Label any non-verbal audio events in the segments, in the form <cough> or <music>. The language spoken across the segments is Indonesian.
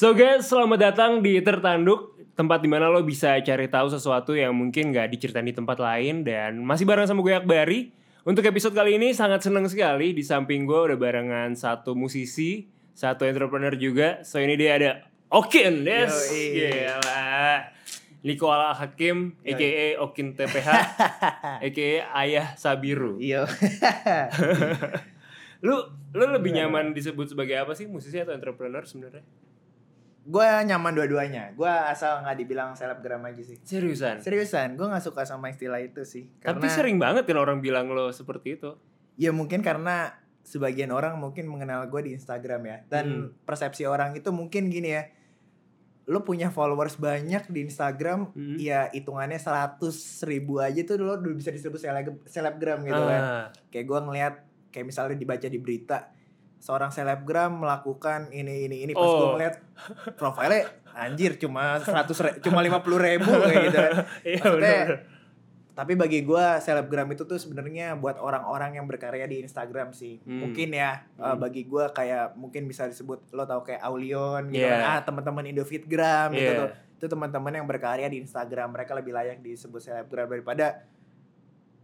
So guys, selamat datang di Tertanduk, tempat di mana lo bisa cari tahu sesuatu yang mungkin gak diceritain di tempat lain dan masih bareng sama gue Akbari. Untuk episode kali ini sangat seneng sekali di samping gue udah barengan satu musisi, satu entrepreneur juga. So ini dia ada Okin, yes, gila. Niko Ala Hakim, aka Okin TPH, aka <laughs> Ayah Sabiru. Iya. <laughs> Lu lu lebih nyaman disebut sebagai apa sih musisi atau entrepreneur sebenarnya? Gue nyaman dua-duanya. Gue asal nggak dibilang selebgram aja sih. Seriusan? Seriusan, gue nggak suka sama istilah itu sih. Tapi sering banget kan orang bilang lo seperti itu. Ya mungkin karena sebagian orang mungkin mengenal gue di Instagram ya. Dan Hmm. persepsi orang itu mungkin gini ya. Lo punya followers banyak di Instagram, Hmm. ya hitungannya 100 ribu aja tuh lo udah bisa disebut seleb- selebgram gitu kan. Ah, Kayak gue ngeliat, kayak misalnya dibaca di berita, seorang selebgram melakukan ini ini ini pas gue Oh. ngeliat profilnya anjir cuma 100 re- cuma <laughs> 50 ribu kayak gitu kan. <laughs> Iya Maksudnya. Tapi bagi gue selebgram itu tuh sebenarnya buat orang-orang yang berkarya di Instagram sih. Hmm. Mungkin ya uh, Hmm. bagi gue kayak mungkin bisa disebut lo tau kayak Aulion gitu Yeah. kan. Ah teman-teman Indofitgram gitu Iya. tuh. Itu teman-teman yang berkarya di Instagram. Mereka lebih layak disebut selebgram daripada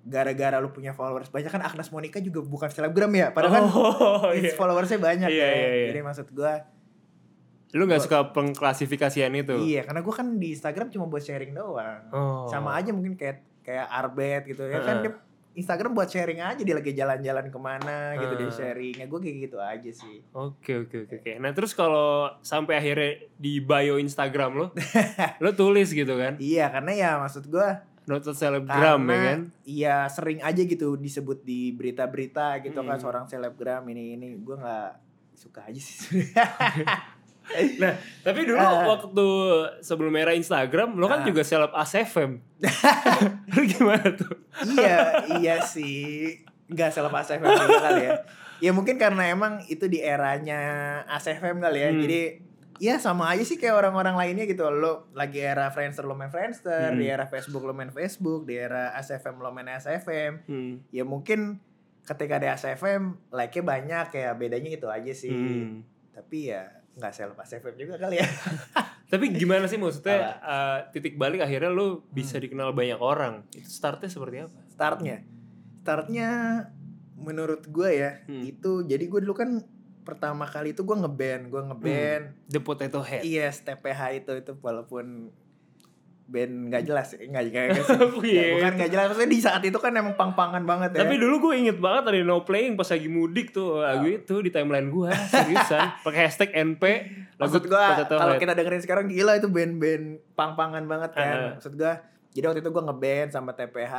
gara-gara lu punya followers banyak kan Agnes Monica juga bukan selebgram ya padahal kan Oh, iya. followersnya banyak Iya, ya iya, iya. jadi maksud gue Lu gak suka pengklasifikasian itu? iya karena gue kan di Instagram cuma buat sharing doang Oh. sama aja mungkin kayak kayak Arbet gitu ya kan Heeh. dia Instagram buat sharing aja dia lagi jalan-jalan ke mana gitu dia sharing ya gue kayak gitu aja sih Oke oke oke oke. Nah terus kalau sampai akhirnya di bio Instagram lo, lo <laughs> tulis gitu kan? iya karena ya maksud gue Noted selebgram ya kan? iya sering aja gitu disebut di berita-berita gitu kan Hmm. seorang selebgram ini ini gue nggak suka aja sih <laughs> Nah tapi dulu Ah. waktu sebelum era Instagram, lo kan Ah. juga seleb ASFM. <laughs> Lu gimana tuh? iya iya sih nggak selepas ASFM juga kali ya ya mungkin karena emang itu di eranya ASFM kali ya Hmm. jadi ya sama aja sih kayak orang-orang lainnya gitu lo lagi era Friendster lo main Friendster Hmm. di era Facebook lo main Facebook di era ASFM lo main ASFM Hmm. ya mungkin ketika di ASFM like-nya banyak ya bedanya itu aja sih Hmm. tapi ya nggak selepas ASFM juga kali ya <laughs> Tapi gimana sih maksudnya uh, titik balik akhirnya Hmm. bisa dikenal banyak orang? Itu startnya seperti apa? startnya startnya menurut gue ya Hmm. itu jadi gue dulu kan pertama kali itu gue ngeband gue ngeband The Potato Head. yes TPH itu itu walaupun band nggak jelas nggak nggak sih. <laughs> Iya. bukan nggak jelas maksudnya di saat itu kan emang pang-pangan banget ya. Tapi dulu gue inget banget ada no playing pas lagi mudik tuh. Lagu itu di timeline gue seriusan. <laughs> Pakai hashtag NP maksud gue kalau kita dengerin sekarang gila itu band-band pang-pangan banget kan. Heeh. maksud gue jadi waktu itu gue ngeband sama TPH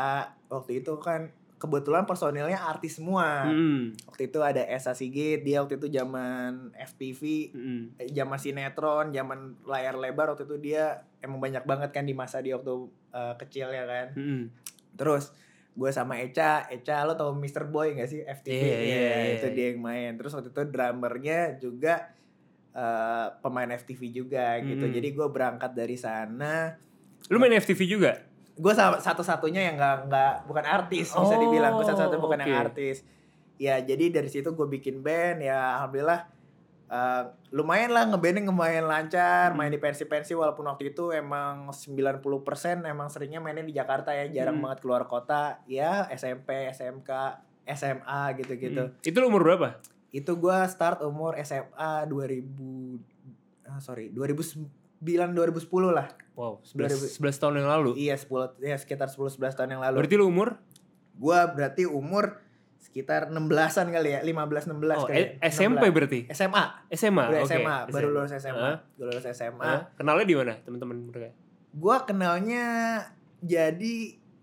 waktu itu kan kebetulan personilnya artis semua Hmm. waktu itu ada Esa Sigit dia waktu itu zaman FTV Hmm. eh, zaman sinetron zaman layar lebar waktu itu dia emang banyak banget kan di masa dia waktu eh, kecil ya kan Hmm. terus gue sama Eca Eca lo tau Mr. Boy gak sih FTV Iya, iya, Iya, iya, itu iya. dia yang main terus waktu itu drummernya juga eh, pemain FTV juga gitu Mm. jadi gue berangkat dari sana Lu main FTV juga? Gue satu-satunya yang nggak nggak bukan artis bisa Oh, dibilang gue satu-satunya bukan yang artis ya jadi dari situ gue bikin band ya alhamdulillah eh, lumayan lah ngebandnya lumayan lancar main Hmm. di pensi-pensi walaupun waktu itu emang 90% emang seringnya mainnya di Jakarta ya jarang Hmm. banget keluar kota ya SMP SMK SMA gitu-gitu Hmm. Itu umur berapa? itu gue start umur SMA 2000 ah, sorry 2009 2010 lah Wow, 11, 11 tahun yang lalu. iya 10 ya sekitar 10 11 tahun yang lalu Berarti lu umur? Gua berarti umur sekitar 16-an kali ya, 15 16 Oh, kali. eh, ya. SMP 16. berarti? SMA. SMA. Udah oke. SMA, baru lulus SMA. Hah? Gua lulus SMA. Hah? Kenalnya di mana teman-teman mereka? Gua kenalnya jadi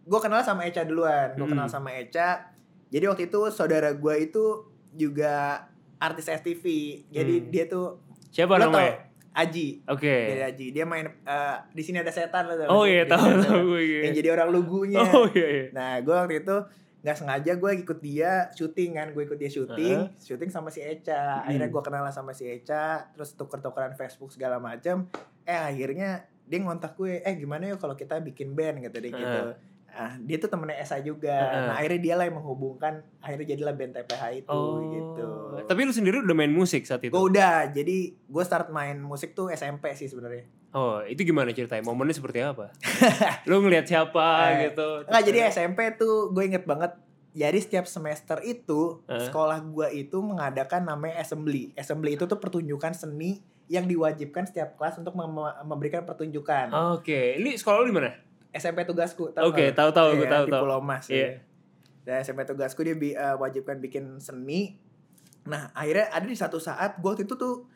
gua kenal sama Eca duluan. Gua Hmm. kenal sama Eca. Jadi waktu itu saudara gua itu juga artis FTV. Jadi Hmm. dia tuh Siapa namanya? Aji. Oke. Dia Aji. Dia main eh, di sini ada setan tau Oh iya tahu tahu gue. iya. Yang jadi orang lugunya. <laughs> Oh iya iya. Nah, gue waktu itu nggak sengaja gue ikut dia syuting kan, gue ikut dia syuting, Heeh. syuting sama si Eca. Hmm. Akhirnya gue kenal sama si Eca, terus tuker-tukeran Facebook segala macam. Eh akhirnya dia ngontak gue, eh gimana yuk kalau kita bikin band gitu deh gitu. Heeh. Ah, dia tuh temennya Esa juga. Heeh. Nah, akhirnya dia lah yang menghubungkan, akhirnya jadilah band TPH itu Oh, gitu. Tapi lu sendiri udah main musik saat itu? gue udah, jadi gue start main musik tuh SMP sih sebenarnya. Oh, itu gimana ceritanya? Momennya seperti apa? <laughs> lu ngelihat siapa Eh, gitu? Enggak, jadi SMP tuh gue inget banget. Jadi setiap semester itu Heeh. sekolah gue itu mengadakan namanya assembly. Assembly itu tuh pertunjukan seni yang diwajibkan setiap kelas untuk mem- memberikan pertunjukan. Oke, ini sekolah lu di mana? SMP tugasku. Oke, nggak? tahu-tahu, Iya, gue tahu di tahu. Pulau Mas. Iya. ya. Dan SMP tugasku dia bi- eh, wajibkan bikin seni. Nah, akhirnya ada di satu saat gue waktu itu tuh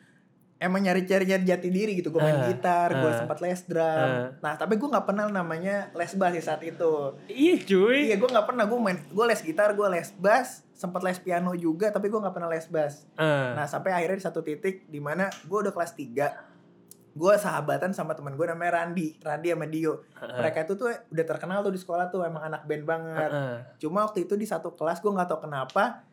emang nyari-cari nyari jati diri gitu. Gue main Ah, gitar, gue ah, sempat les drum. ah. Nah, tapi gue nggak kenal namanya les bass di saat itu. Iya, cuy. Iya, gue nggak pernah. Gue main, gue les gitar, gue les bass, sempat les piano juga, tapi gue nggak pernah les bass. Ah. Nah, sampai akhirnya di satu titik di mana gue udah kelas 3 gue sahabatan sama teman gue namanya Randi, Randi sama Dio. Mereka itu tuh udah terkenal tuh di sekolah tuh emang anak band banget. Cuma waktu itu di satu kelas gue nggak tahu kenapa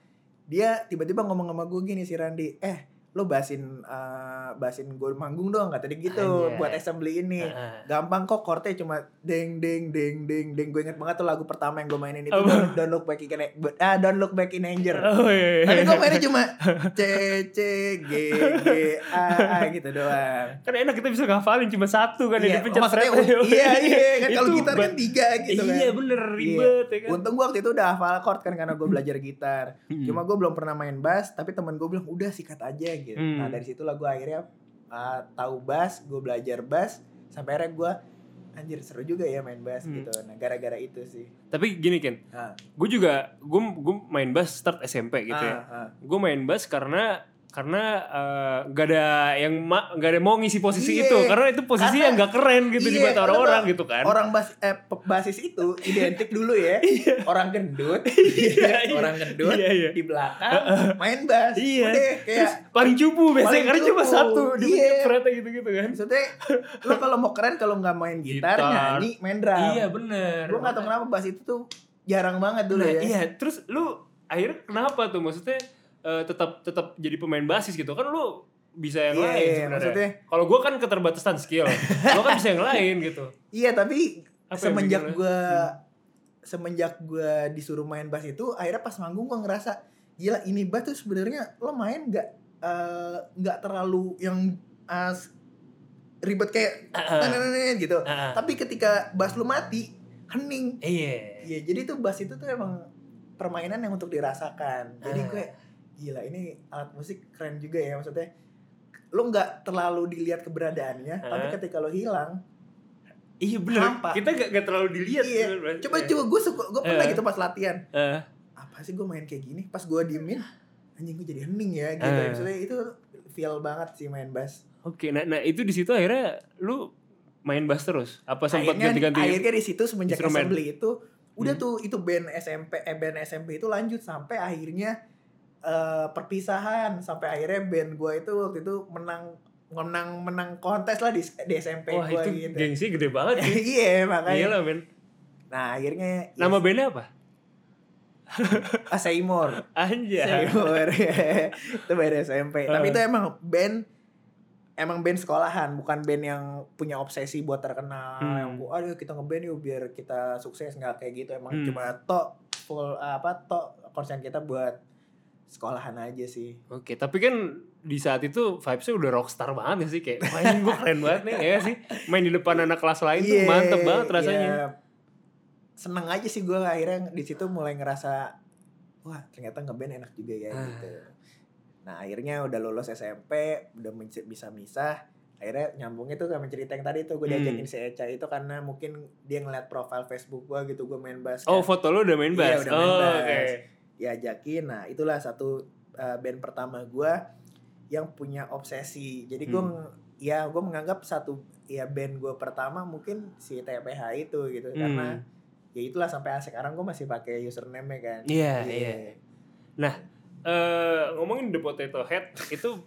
dia tiba-tiba ngomong sama gue gini si Randi, eh lo basin eh, basin gue manggung dong kata dia gitu Anjay. buat assembly ini. Heeh. Gampang kok chordnya cuma deng deng deng deng deng. Gue inget banget tuh lagu pertama yang gue mainin itu Apa? don't, Don't Look Back in ah Don't Look Back in Anger. Oh iya. Tapi gue mainnya cuma C C G G A A gitu doang. kan enak kita bisa ngafalin cuma satu kan Iya, yang dipencet maksudnya fretnya. un- iya iya kan kalau gitar kan tiga gitu kan. Iya bener ribet ya kan. Untung gue waktu itu udah hafal chord kan karena gue belajar gitar. Mm. Cuma gue belum pernah main bass, tapi temen gue bilang udah sikat aja gitu. Hmm. Nah dari situlah gue akhirnya uh, tahu bass, gue belajar bass, sampai akhirnya gue anjir seru juga ya main bass Hmm. gitu. Nah gara-gara itu sih. Tapi gini Ken, Ah, gue juga gue gue main bass start SMP gitu ya. ah, ah. Gue main bass karena karena eh, gak ada yang ma, gak ada mau ngisi posisi Iya. itu karena itu posisi Karena- yang gak keren gitu di Iya, mata orang-orang gitu kan. Orang bas eh, basis itu identik dulu ya. <laughs> Orang gendut, <laughs> Iya, iya. orang gendut Iya, iya. di belakang main bass. Iya. Udah kayak Paling cupu biasanya Paling karena cuma satu di Iya. fretnya gitu-gitu kan. maksudnya lo kalau mau keren kalau nggak main gitar, Gitar. nyanyi, main drum. Iya bener. Gue nggak tahu kenapa bass itu tuh jarang banget dulu Nah, ya. iya, terus lu akhirnya kenapa tuh maksudnya eh, tetap tetap jadi pemain basis gitu kan lu bisa yang Iya, lain iya, sebenarnya. maksudnya- Kalau gua kan keterbatasan skill, gua kan bisa yang lain gitu. Iya tapi Apa semenjak lo- gue semenjak gue disuruh main bass itu akhirnya pas manggung gue ngerasa gila ini bass tuh sebenarnya lo main nggak eh, nggak terlalu yang eh, ribet kayak Ah, "Nenenenet" gitu. ah. Tapi ketika bass lu mati hening. Iya. Iya jadi tuh bass itu tuh emang permainan yang untuk dirasakan. Jadi Ah. gue gila ini alat musik keren juga ya maksudnya. Lo nggak terlalu dilihat keberadaannya, tapi Ah. ketika lo hilang, Iya bener. Hampa. Kita gak, gak terlalu dilihat. iya. sebenarnya. Coba coba gue suka gue pernah Eh. gitu pas latihan. Eh, Apa sih gue main kayak gini? Pas gue diemin, anjing gue jadi hening ya gitu. Eh. Maksudnya itu feel banget sih main bass. Oke, nah, nah itu di situ akhirnya lu main bass terus? Apa sempat ganti-ganti? akhirnya di situ semenjak instrumen? assembly itu udah Hmm. tuh itu band SMP eh band SMP itu lanjut sampai akhirnya eh, perpisahan sampai akhirnya band gue itu waktu itu menang menang menang kontes lah di, di SMP Wah gue itu gitu. gengsi gede banget sih. <laughs> iya makanya. Iya lah men. Nah akhirnya Nama bandnya apa? <laughs> ah, Seymour. Anjay. Seymour. <laughs> itu band SMP. Tapi Eh. itu emang band emang band sekolahan, bukan band yang punya obsesi buat terkenal. Hmm. Yang gua, aduh kita ngeband yuk biar kita sukses nggak kayak gitu. Emang Hmm. cuma tok full apa tok konsen kita buat sekolahan aja sih. Oke, tapi kan di saat itu vibesnya udah rockstar banget ya sih kayak main gue keren banget nih ya sih main di depan anak kelas lain tuh Iya, mantep banget rasanya. iya. Seneng aja sih gue akhirnya di situ mulai ngerasa wah ternyata ngeband enak juga ya Ah. gitu. Nah akhirnya udah lulus SMP, udah bisa misah. Akhirnya nyambungnya tuh sama cerita yang tadi tuh gue Hmm. diajakin si Eca itu karena mungkin dia ngeliat profile Facebook gue gitu gue main bass. Oh foto lu udah main Iya, udah main oh, bass. Diajakin. Nah itulah satu uh, band pertama gue yang punya obsesi. Jadi gue Hmm. ya gue menganggap satu ya band gue pertama mungkin si TPH itu gitu Hmm. karena ya itulah sampai sekarang gue masih pakai username kan. Iya, iya. Eh ngomongin The Potato Head <laughs> itu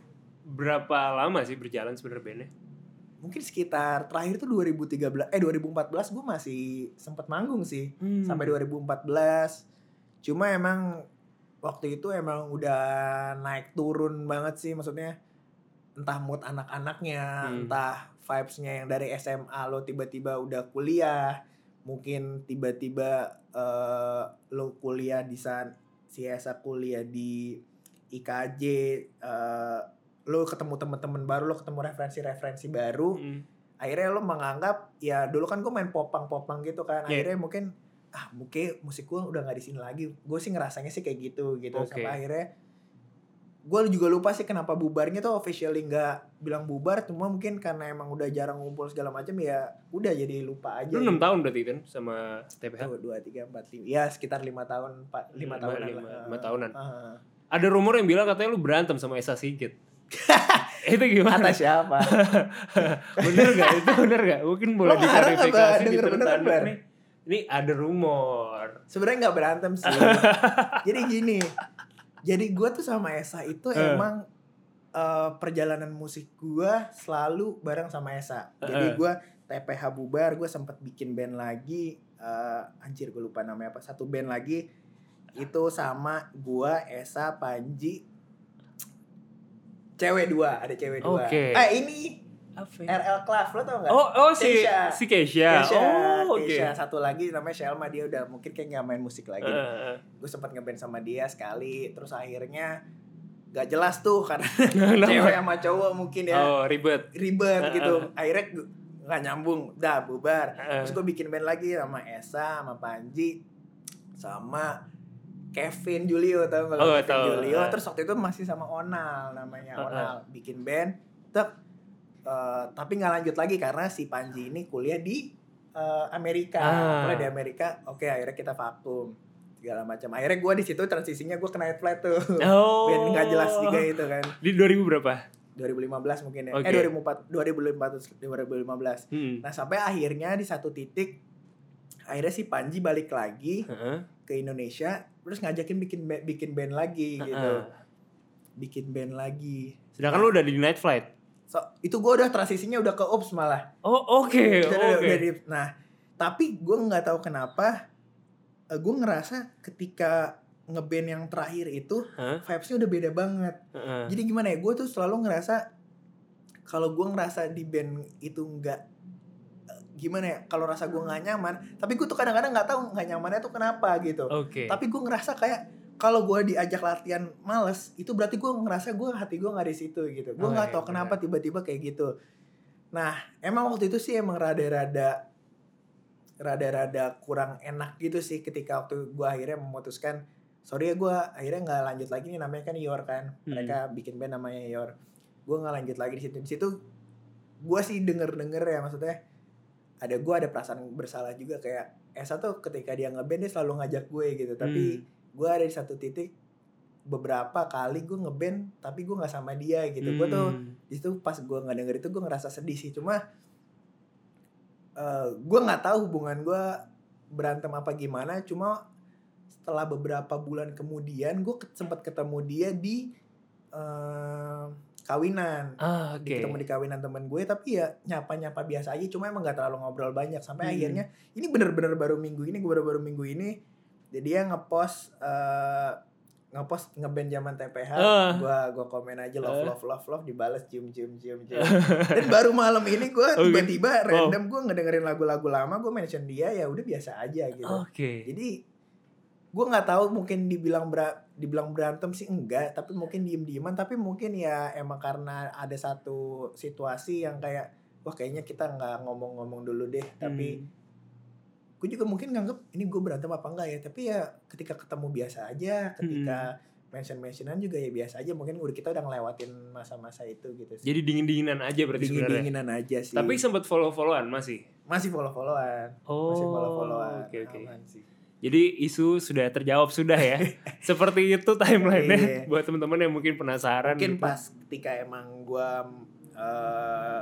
berapa lama sih berjalan sebenarnya bandnya? Mungkin sekitar terakhir tuh 2013 eh 2014 gue masih sempat manggung sih Hmm. sampai 2014. Cuma emang waktu itu emang udah naik turun banget sih maksudnya entah mood anak-anaknya, Hmm. entah vibes-nya yang dari SMA lo tiba-tiba udah kuliah. mungkin tiba-tiba eh, lo kuliah di sana si Esa kuliah di IKJ eh, lo ketemu teman-teman baru lo ketemu referensi-referensi baru Mm. akhirnya lo menganggap ya dulu kan gue main popang-popang gitu kan Iya. akhirnya mungkin ah mungkin musik gue udah nggak di sini lagi gue sih ngerasanya sih kayak gitu gitu Oke. sampai akhirnya gue juga lupa sih kenapa bubarnya tuh officially nggak bilang bubar cuma mungkin karena emang udah jarang ngumpul segala macam ya udah jadi lupa aja Lu 6 tahun berarti kan sama TPH? Dua tiga empat lima ya sekitar lima tahun empat lima Lima- tahunan lima- lah. lima tahunan. Ah. Ada rumor yang bilang katanya lu berantem sama Esa Sigit. <laughs> itu gimana? kata siapa <laughs> bener gak? Itu bener gak? Mungkin boleh diklarifikasi di tertanduk Bar? nih. Ini ada rumor. sebenarnya nggak berantem sih <laughs> jadi gini jadi gue tuh sama Esa itu Eh. emang eh, perjalanan musik gue selalu bareng sama Esa jadi Eh. gue TPH bubar gue sempet bikin band lagi eh, anjir gue lupa namanya apa satu band lagi itu sama gue Esa Panji cewek dua ada cewek dua Oke. eh ini Apa RL Clav lo tau gak Oh, oh si Keisha. si Keisha. Keisha, oh, oke. Keisha. satu lagi namanya Shelma dia udah mungkin kayak nggak main musik lagi Eh, gue sempat ngeband sama dia sekali terus akhirnya gak jelas tuh karena <laughs> cewek sama cowok mungkin ya Oh, ribet. ribet Uh, gitu uh. akhirnya gu- nggak nyambung dah bubar Uh, terus gue bikin band lagi sama Esa sama Panji sama Kevin Julio tau nggak lo Oh, Kevin tahu. Julio Uh. terus waktu itu masih sama Onal namanya Uh, uh. Onal bikin band tek eh, tapi nggak lanjut lagi karena si Panji ini kuliah di eh, Amerika Ah. kuliah di Amerika oke akhirnya kita vakum segala macam akhirnya gue di situ transisinya gue ke Night Flight tuh oh. band nggak jelas juga itu kan Di 2000 berapa? 2015 mungkin ya Oke. eh 2004 2015 2015 Hmm. nah sampai akhirnya di satu titik akhirnya si Panji balik lagi Heeh. ke Indonesia terus ngajakin bikin bikin band lagi gitu Heeh. bikin band lagi Sedangkan lu udah di Night Flight. So, itu gue udah transisinya udah ke Ops malah Oh, oke. Udah- Oke. udah di- nah tapi gue nggak tahu kenapa gue ngerasa ketika ngeband yang terakhir itu Hah? vibesnya udah beda banget Heeh. jadi gimana ya gue tuh selalu ngerasa kalau gue ngerasa di band itu nggak eh, gimana ya kalau rasa gue nggak nyaman tapi gue tuh kadang-kadang nggak tahu nggak nyamannya tuh kenapa gitu Oke. tapi gue ngerasa kayak kalau gue diajak latihan males itu berarti gue ngerasa gue hati gue nggak di situ gitu. Gue Oh, nggak iya, tahu kenapa tiba-tiba kayak gitu. Nah emang waktu itu sih emang rada-rada rada-rada kurang enak gitu sih ketika waktu gue akhirnya memutuskan sorry ya gue akhirnya nggak lanjut lagi nih namanya kan Yor kan. Hmm. mereka bikin band namanya Yor. Gue nggak lanjut lagi di situ. Di situ gue sih denger-denger ya maksudnya ada gue ada perasaan bersalah juga kayak Esa tuh ketika dia ngeband dia selalu ngajak gue gitu tapi Hmm. Gue ada di satu titik beberapa kali gue ngeband tapi gue nggak sama dia gitu. Gue tuh Hmm. di situ pas gue nggak denger itu gue ngerasa sedih sih. Cuma eh gue nggak tahu hubungan gue berantem apa gimana. Cuma setelah beberapa bulan kemudian gue sempat ketemu dia di eh, kawinan. Ah, di ketemu di kawinan temen gue tapi ya nyapa nyapa biasa aja. Cuma emang gak terlalu ngobrol banyak. Sampai Hmm. akhirnya ini bener-bener baru minggu ini gue baru-baru minggu ini dia ngepost eh, ngepost ngeband zaman TPH Ah. gua gua komen aja love Ah. love love love dibales cium cium cium cium <laughs> dan baru malam ini gue Oke. tiba-tiba random gue ngedengerin lagu-lagu lama gue mention dia ya udah biasa aja gitu Oke. jadi gue nggak tahu mungkin dibilang bera, dibilang berantem sih enggak tapi mungkin diem dieman tapi mungkin ya emang karena ada satu situasi yang kayak wah kayaknya kita nggak ngomong-ngomong dulu deh tapi Hmm. Gue juga mungkin nganggep ini gue berantem apa enggak ya tapi ya ketika ketemu biasa aja ketika mention mentionan juga ya biasa aja mungkin udah kita udah ngelewatin masa-masa itu gitu sih Jadi dingin-dinginan aja berarti dingin sebenarnya. dinginan aja sih Tapi sempat follow-followan masih. masih follow followan Oh. masih follow followan Oke, oke. sih Jadi isu sudah terjawab sudah ya. <laughs> Seperti itu timelinenya Iya. <laughs> buat teman-teman yang mungkin penasaran. mungkin gitu. pas ketika emang gua eh,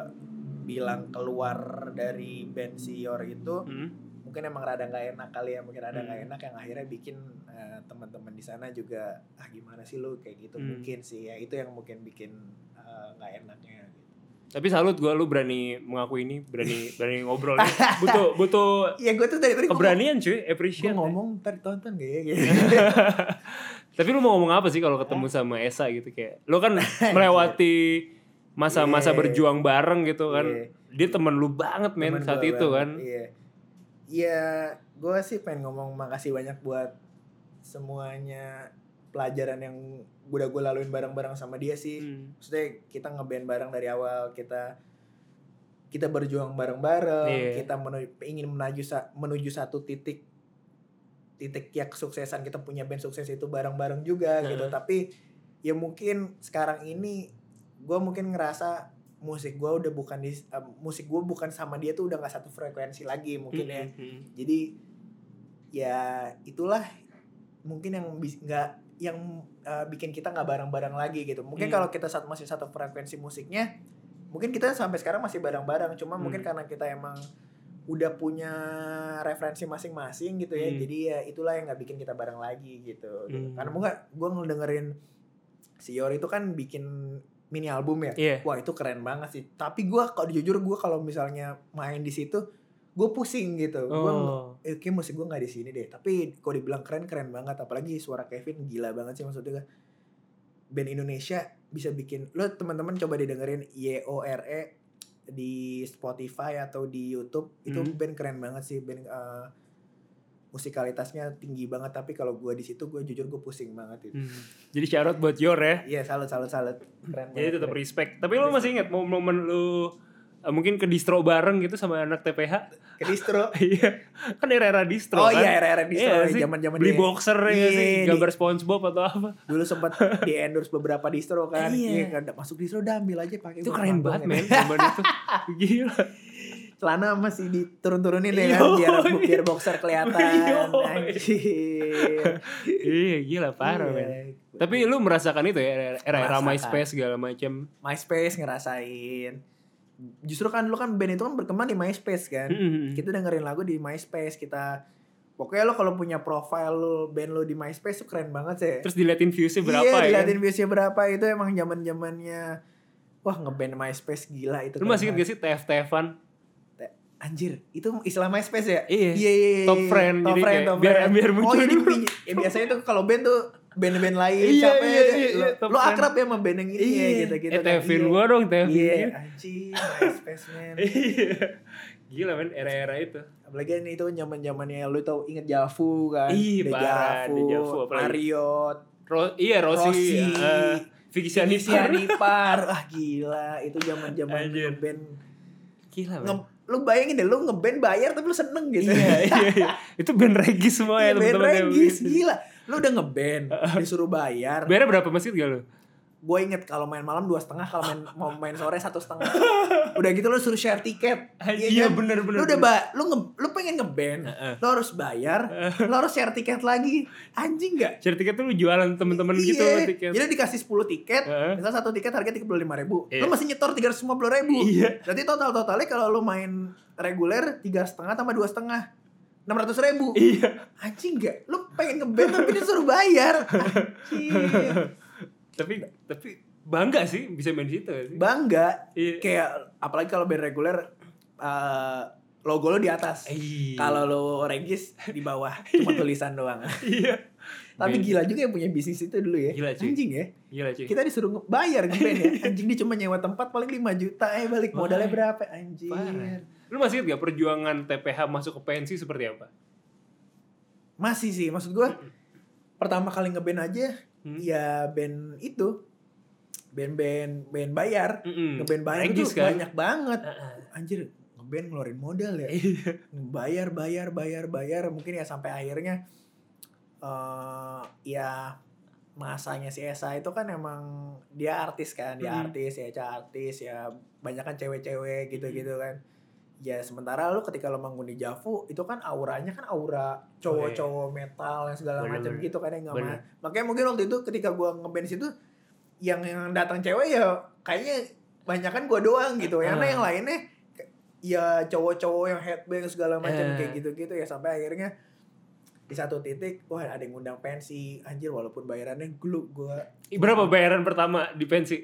bilang keluar dari band Sior itu Hmm. Mungkin emang rada nggak enak kali ya mungkin rada nggak Hmm. enak yang akhirnya bikin eh, teman-teman di sana juga ah gimana sih lu kayak gitu Hmm. mungkin sih ya itu yang mungkin bikin eh, nggak enaknya gitu. Tapi salut gue lu berani mengaku ini, berani <laughs> berani ngobrol. butuh <laughs> butuh Iya gue tuh dari tadi keberanian cuy, appreciate. gua ya. ngomong ntar tonton gak ya <laughs> gitu. Tapi lu mau ngomong apa sih kalau ketemu sama Esa gitu kayak? Lu kan melewati masa-masa Iya. berjuang bareng gitu kan. Iya. Dia temen lu banget men Temen saat itu banget, kan. Iya. Ya gue sih pengen ngomong makasih banyak buat semuanya pelajaran yang udah gue laluin bareng-bareng sama dia sih Hmm. maksudnya kita ngeband bareng dari awal kita kita berjuang bareng-bareng Iya. kita menu- ingin menuju menuju satu titik titik ya kesuksesan kita punya band sukses itu bareng-bareng juga Heeh. gitu tapi ya mungkin sekarang ini gue mungkin ngerasa musik gue udah bukan di eh, musik gue bukan sama dia tuh udah nggak satu frekuensi lagi mungkin ya Hmm. jadi ya itulah mungkin yang nggak yang uh, bikin kita nggak bareng-bareng lagi gitu mungkin Hmm. kalau kita satu masih satu frekuensi musiknya mungkin kita sampai sekarang masih bareng-bareng cuma Hmm. mungkin karena kita emang udah punya referensi masing-masing gitu ya Hmm. jadi ya itulah yang nggak bikin kita bareng lagi gitu, gitu. Karena gue gue ngedengerin si Yor itu kan bikin mini album ya? Iya. wah itu keren banget sih. Tapi gue kalau jujur gue kalau misalnya main di situ gue pusing gitu. Gue Oh. eh, kayak musik gue nggak di sini deh. Tapi kalau dibilang keren keren banget. Apalagi suara Kevin gila banget sih maksudnya band Indonesia bisa bikin lo teman-teman coba didengerin Y O R E di Spotify atau di YouTube itu Hmm. band keren banget sih. Band eh, musikalitasnya tinggi banget tapi kalau gue di situ gue jujur gue pusing banget itu Hmm. Jadi syarat buat Yor ya. iya salut salut salut keren Jadi tetap respect. Tapi lo masih ingat momen lu eh, mungkin ke distro bareng gitu sama anak TPH? ke distro <laughs> Iya. kan era-era distro oh kan. iya era-era distro Iya zaman zaman Beli boxer ya nggak sih, Iya, gambar SpongeBob atau apa. dulu sempat <laughs> di endorse beberapa distro kan Iya. iya kan masuk distro udah ambil aja pakai Itu keren banget ya. men zaman itu. <laughs> Gila. Celana masih diturun-turunin ya Iya. kan biar biar boxer kelihatan <laughs> Iya. anjir iya gila parah Iya. men. Tapi lu merasakan itu ya era-era. MySpace segala macam. MySpace ngerasain justru kan lu kan band itu kan berkembang di MySpace kan Hmm. kita dengerin lagu di MySpace kita pokoknya lo kalau punya profile lo band lo di MySpace tuh keren banget sih Terus diliatin viewsnya berapa iya, ya? kan? diliatin viewsnya berapa itu emang zaman zamannya wah ngeband MySpace gila itu Lu masih inget gak sih TF-TFan? Anjir, itu istilah MySpace ya? Iya. Iya, iya, iya. Top friend, Top friend, top biar- friend. biar Oh, muncul jadi dulu. bi- ya, biasanya tuh kalau band tuh band-band lain Iya, siapa iya, ya? iya, lo, iya, lo akrab ya sama band yang ini ya gitu-gitu. Eh, kan. TF-in Iya. gua dong, TF-in. Iya, anjing, MySpace man. <laughs> Iya. Gila men, era-era itu. Apalagi ini itu zaman-zamannya lu tau inget Javu kan? The Javu, apalagi. Marriott, Ro iya, Rossi. Rossi, eh, Vicky Sianipar. Sianipar. <laughs> Ah gila, itu zaman-zaman Anjir. ngeband. Gila men. Nge- lu bayangin deh lu ngeband bayar tapi lu seneng gitu. iya, <laughs> iya, iya. Itu band regis semua ya Iya, band yang regis gila. Lu udah ngeband, <laughs> disuruh bayar. Bayarnya berapa masih gak lu? Gue inget kalau main malam dua setengah, kalau main <laughs> mau main sore satu setengah. Udah gitu lu suruh share tiket. Iya, kan? bener, bener, Lu udah ba lu nge lu pengen ngeband, Heeh. lu harus bayar, lu harus share tiket lagi. Anjing gak? Share tiket tuh lu jualan temen-temen gitu Iya. tiket. Jadi dikasih 10 tiket, Heeh. misal satu tiket harga tiga puluh lima ribu, Iya. lu masih nyetor tiga ratus lima puluh ribu. Iya. Berarti total totalnya kalau lu main reguler tiga setengah tambah dua setengah enam ratus ribu. Iya. Anjing gak? Lu pengen ngeband tapi disuruh bayar. <laughs> Anjing. Tapi tapi bangga sih bisa main di situ sih. Bangga. Iya. Kayak apalagi kalau band reguler eh, logo lo di atas. Iya. Kalau lo regis di bawah <laughs> cuma tulisan doang. Iya. Tapi gila juga yang punya bisnis itu dulu ya. Gila, cuy. Anjing ya. Gila cuy. Kita disuruh bayar ngeband ya. Anjing dia cuma nyewa tempat paling 5 juta eh balik modalnya berapa anjing. Parah. Lu masih ingat gak perjuangan TPH masuk ke pensi seperti apa? Masih sih maksud gua pertama kali ngeband aja Hmm. ya band itu band-band band bayar. Mm-mm. Ngeband bayar Regis itu kan? banyak banget. Heeh. Anjir ngeband ngeluarin modal ya. Iya. bayar bayar bayar bayar mungkin ya sampai akhirnya eh ya masanya si Esa itu kan emang dia artis kan dia Mm. artis ya artis ya banyak kan cewek-cewek gitu-gitu kan ya sementara lu ketika lo manggung di Javu itu kan auranya kan aura cowok-cowok metal yang segala macam gitu kan yang Bener. ma- makanya mungkin waktu itu ketika gua ngeband situ yang yang datang cewek ya kayaknya banyak kan gua doang gitu ya Ah. karena yang lainnya ya cowok-cowok yang headbang segala macam Eh. kayak gitu-gitu ya sampai akhirnya di satu titik wah ada yang ngundang pensi anjir walaupun bayarannya glu gua Berapa bayaran pertama di pensi?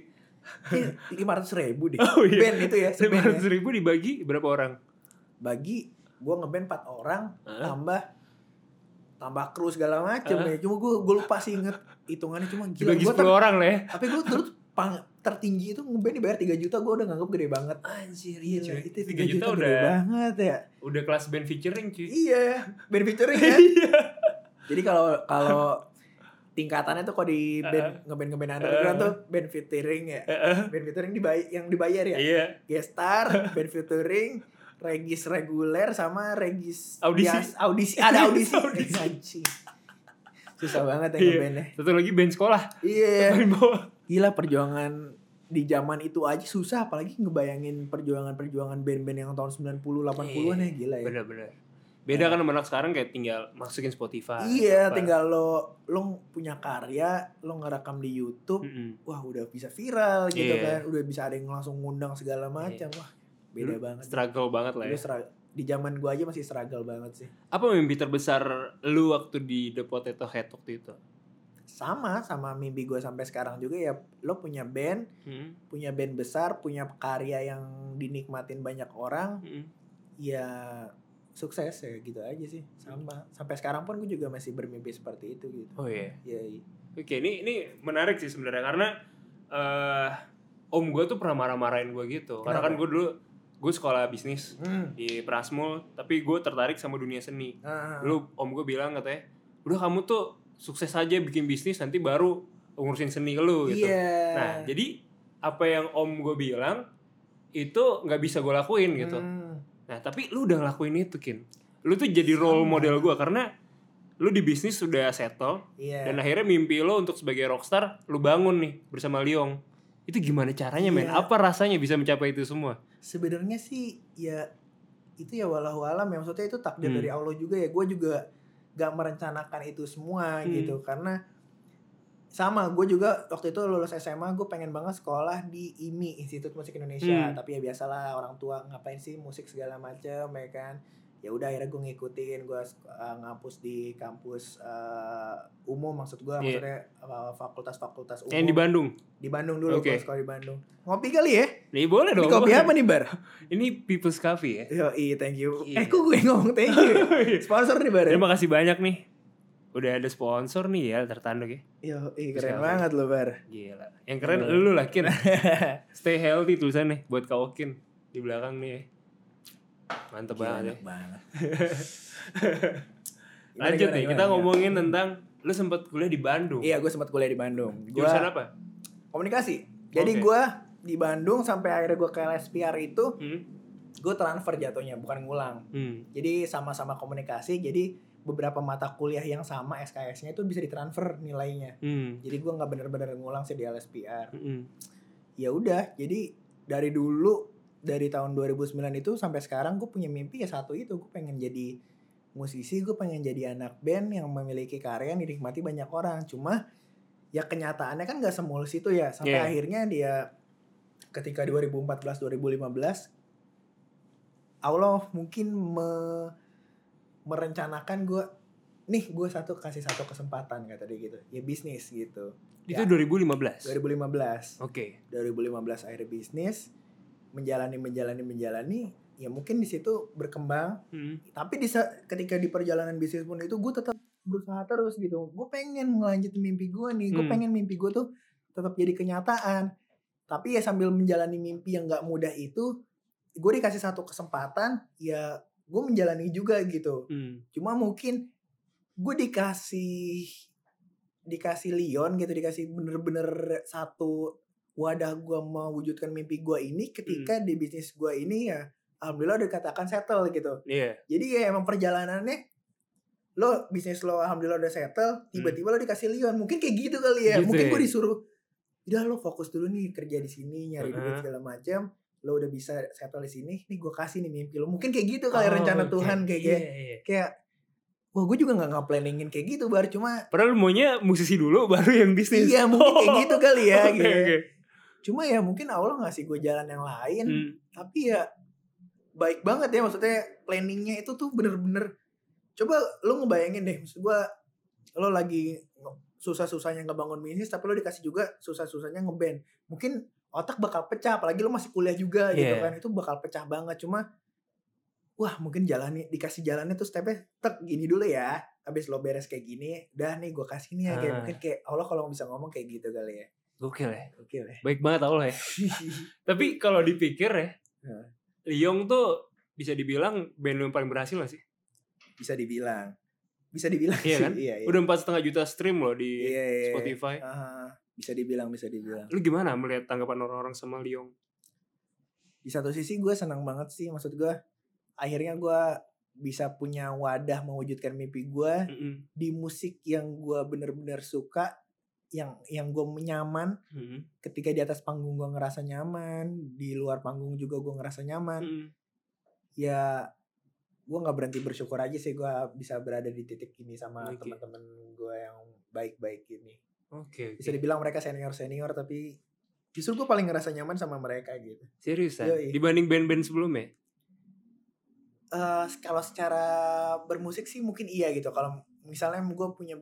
Lima ratus ribu deh Oh iya. band itu ya Lima seband ratus ya. ribu dibagi berapa orang? bagi gua ngeband empat orang Hah? tambah tambah kru segala macem Hah? ya cuma gua gua lupa sih inget hitungannya cuma gila Dibagi gua 10 orang lah ya. tapi gua terus pang tertinggi itu ngeband dibayar 3 juta gue udah nganggap gede banget Anjir, Gila, cuy. itu 3 3 juta, juta, udah gede banget ya udah kelas band featuring cuy. iya band featuring ya <laughs> Iya. jadi kalau kalau <laughs> tingkatannya tuh kalau di band ngeband ngeband underground tuh band featuring ya band featuring dibayar yang dibayar ya Iya. guest star <laughs> band featuring regis reguler sama regis Audisi. bias- audisi ada audisi, <laughs> Audisi. Anjing. susah banget ya Iya. ngebandnya Satu lagi band sekolah. iya gila perjuangan di zaman itu aja susah apalagi ngebayangin perjuangan-perjuangan band-band yang tahun 90 80-an ya gila ya. Bener-bener. Beda kan sama anak sekarang kayak tinggal masukin Spotify. Iya, apa. tinggal lo lo punya karya, lo ngerekam di YouTube, Mm-mm. wah udah bisa viral gitu Iya. kan. Udah bisa ada yang langsung ngundang segala macam. Wah, beda Dulu banget. Struggle banget lah ya. stra- di zaman gua aja masih struggle banget sih. Apa mimpi terbesar lu waktu di The Potato Head waktu itu? Sama sama mimpi gua sampai sekarang juga ya lo punya band, Hmm. punya band besar, punya karya yang dinikmatin banyak orang, Mm-mm. ya sukses ya gitu aja sih sama sampai sekarang pun gue juga masih bermimpi seperti itu gitu Oh iya. ya iya. Oke, ini ini menarik sih sebenarnya karena eh om gue tuh pernah marah-marahin gue gitu. Karena kan Kenapa? gue dulu gue sekolah bisnis Hmm. di Prasmul, tapi gue tertarik sama dunia seni. Ah, Dulu om gue bilang katanya, udah kamu tuh sukses aja bikin bisnis nanti baru ngurusin seni ke lu gitu. iya Nah, jadi apa yang om gue bilang itu nggak bisa gue lakuin gitu. Hmm. Nah, tapi lu udah ngelakuin itu, Kin. Lu tuh jadi role model gue karena lu di bisnis sudah settle iya dan akhirnya mimpi lo untuk sebagai rockstar lu bangun nih bersama Liong. Itu gimana caranya, men? Iya. Apa rasanya bisa mencapai itu semua? sebenarnya sih ya itu ya walau alam ya maksudnya itu takdir Hmm. dari Allah juga ya gue juga gak merencanakan itu semua Hmm. gitu karena sama gue juga waktu itu lulus SMA gue pengen banget sekolah di IMI Institut Musik Indonesia Hmm. tapi ya biasalah orang tua ngapain sih musik segala macam ya kan ya udah akhirnya gue ngikutin gue uh, ngampus di kampus uh, umum maksud gue Iya. maksudnya uh, fakultas-fakultas umum Yang di Bandung. di Bandung dulu Oke. gue sekolah di Bandung ngopi kali ya Nih boleh ini dong. kopi boleh. apa nih bar Ini People's Coffee ya. Yo, iya, thank you. Iya. Eh, kok gue ngomong thank you? <laughs> Sponsor nih, Bar. Terima kasih banyak nih. Udah ada sponsor nih ya tertanduk ya. Yo, iya, Terus keren apa? banget lo, Bar. Gila. Yang keren Iya. lu lah, Kin. <laughs> Stay healthy tulisannya buat kau Kin di belakang nih. ya. Mantep Gila, banget ya. banget. Gimana, <laughs> Lanjut gimana, nih, gimana, kita gimana? ngomongin tentang lu sempat kuliah di Bandung. Iya, gue sempat kuliah di Bandung. Gua Jurusan apa? komunikasi. Jadi Oke. gue di Bandung sampai akhirnya gue ke LSPR itu, Hmm. gue transfer jatuhnya, bukan ngulang. Hmm. Jadi sama-sama komunikasi, jadi beberapa mata kuliah yang sama SKS-nya itu bisa ditransfer nilainya. Hmm. Jadi gue nggak bener-bener ngulang sih di LSPR. Hmm. ya udah jadi dari dulu dari tahun 2009 itu sampai sekarang gue punya mimpi ya satu itu gue pengen jadi musisi gue pengen jadi anak band yang memiliki karya yang dinikmati banyak orang cuma ya kenyataannya kan gak semulus itu ya sampai Iya. akhirnya dia ketika 2014 2015 Allah mungkin me- merencanakan gue nih gue satu kasih satu kesempatan kata dia gitu ya bisnis gitu Itu Ya. 2015. 2015 Oke. 2015 akhirnya bisnis menjalani menjalani menjalani ya mungkin di situ berkembang Hmm. tapi di ketika di perjalanan bisnis pun itu gue tetap berusaha terus gitu gue pengen ngelanjutin mimpi gue nih gue Hmm. pengen mimpi gue tuh tetap jadi kenyataan tapi ya sambil menjalani mimpi yang gak mudah itu gue dikasih satu kesempatan ya gue menjalani juga gitu Hmm. cuma mungkin gue dikasih dikasih Leon gitu dikasih bener-bener satu wadah gue mewujudkan mimpi gue ini ketika di bisnis gue ini ya alhamdulillah udah dikatakan settle gitu Iya. jadi ya emang perjalanannya lo bisnis lo alhamdulillah udah settle tiba-tiba lo dikasih Leon mungkin kayak gitu kali ya Gitu mungkin ya. gue disuruh udah lo fokus dulu nih kerja di sini nyari duit Heeh. segala macam lo udah bisa settle di sini nih gue kasih nih mimpi lo mungkin kayak gitu kali Oh, rencana oke. Tuhan kayak Iya, gitu iya. kayak wah gue juga nggak nge-planningin kayak gitu bar cuma Padahal maunya musisi dulu baru yang bisnis. iya mungkin kayak <laughs> gitu kali ya Oke, gitu oke. cuma ya mungkin Allah ngasih gue jalan yang lain Hmm. tapi ya baik banget ya maksudnya planningnya itu tuh bener-bener coba lo ngebayangin deh maksud gue lo lagi susah-susahnya ngebangun bisnis tapi lo dikasih juga susah-susahnya ngeband mungkin otak bakal pecah apalagi lo masih kuliah juga gitu Iya. kan itu bakal pecah banget cuma wah mungkin jalannya dikasih jalannya tuh stepnya tek gini dulu ya habis lo beres kayak gini udah nih gue kasih nih ya kayak Ah. mungkin kayak Allah kalau bisa ngomong kayak gitu kali ya Gokil ya. Oke lah. Baik banget lo ya. <laughs> Tapi kalau dipikir ya, Ya. Liong tuh bisa dibilang band lu yang paling berhasil gak sih? Bisa dibilang. Bisa dibilang Iya sih. kan? Iya, iya. Udah empat setengah juta stream loh di Iya, iya. Spotify. Ah, bisa dibilang, bisa dibilang. Lu gimana melihat tanggapan orang-orang sama Liong? Di satu sisi gue senang banget sih. Maksud gue, akhirnya gue bisa punya wadah mewujudkan mimpi gue Mm-mm. di musik yang gue bener-bener suka yang yang gue nyaman Mm-mm. ketika di atas panggung gue ngerasa nyaman di luar panggung juga gue ngerasa nyaman Mm-mm. ya gue nggak berhenti bersyukur aja sih gue bisa berada di titik ini sama Oke. teman-teman gue yang baik-baik ini Oke, bisa oke. dibilang mereka senior senior tapi justru gue paling ngerasa nyaman sama mereka gitu Seriusan? Yoi. Dibanding band-band sebelumnya? eh kalau secara bermusik sih mungkin iya gitu kalau misalnya gue punya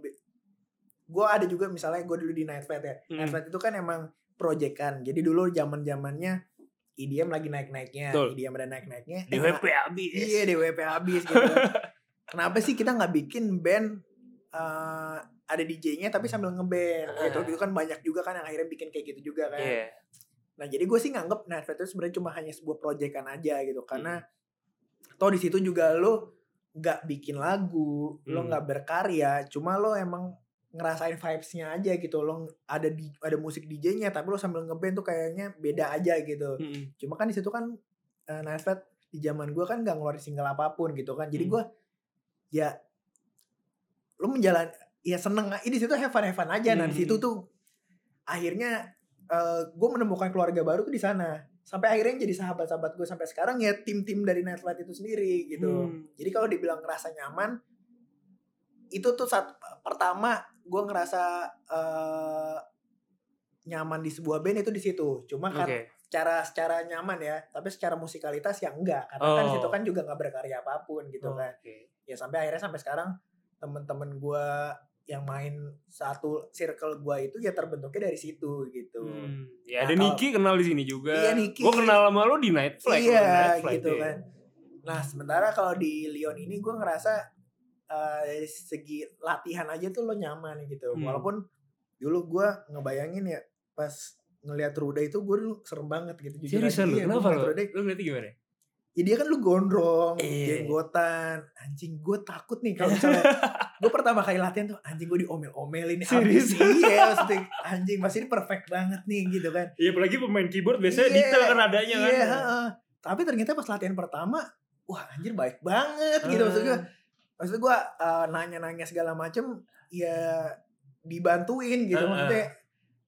gue ada juga misalnya gue dulu di Night Flight ya Hmm. Night Flight itu kan emang proyekan jadi dulu zaman zamannya IDM lagi naik naiknya Betul. IDM ada naik naiknya DWP habis. iya DWP habis gitu <laughs> kenapa sih kita nggak bikin band eh, ada DJ-nya tapi sambil ngeband gitu Ah. gitu kan banyak juga kan yang akhirnya bikin kayak gitu juga kan Iya. Nah jadi gue sih nganggep Flight itu sebenarnya cuma hanya sebuah proyekan aja gitu karena Hmm. toh di situ juga lo nggak bikin lagu, lo Hmm. nggak berkarya, cuma lo emang ngerasain vibes-nya aja gitu. Lo ada di ada musik DJ-nya tapi lo sambil ngeband tuh kayaknya beda aja gitu. Mm-mm. Cuma kan di situ kan uh, Night Flight di zaman gue kan nggak ngeluarin single apa pun gitu kan. Jadi Hmm. gue ya lo menjalan ya seneng ini situ have fun have fun aja. Nah di situ Hmm. tuh akhirnya gue menemukan keluarga baru tuh di sana. Sampai akhirnya jadi sahabat-sahabat gue sampai sekarang ya tim-tim dari Night Flight itu sendiri gitu. Hmm. Jadi kalau dibilang ngerasa nyaman itu tuh saat pertama gue ngerasa eh, nyaman di sebuah band itu di situ. Cuma kan Oke. secara secara nyaman ya, tapi secara musikalitas ya enggak. Karena kan di situ Oh. kan juga nggak berkarya apa pun gitu kan. Oke. Ya sampai akhirnya sampai sekarang temen-temen gue yang main satu circle gue itu ya terbentuknya dari situ gitu. Hmm. Ya Nah, ada Niki kenal di sini juga. Iya, Niki. Gue kenal sama lo di Night Flight. iya Night Flight, gitu iya. kan. Nah sementara kalau di Lyon ini gue ngerasa eh, dari segi latihan aja tuh lo nyaman gitu. Hmm. Walaupun dulu gue ngebayangin ya pas ngelihat Ruda itu gue dulu serem banget gitu. Seriusan lu? Iya, gua Kenapa lo? Ruda, Lu ngeliatnya gimana? Ya dia kan lu gondrong, Iya. jenggotan, anjing gue takut nih kalau misalnya <laughs> gue pertama kali latihan tuh anjing gue diomel-omelin Serius? abis iya maksudnya anjing masih ini perfect banget nih gitu kan Iya apalagi pemain keyboard biasanya Iya, detail kan adanya kan. iya, tapi ternyata pas latihan pertama wah anjir baik banget gitu maksud gue maksud gue eh, nanya-nanya segala macem ya dibantuin gitu maksudnya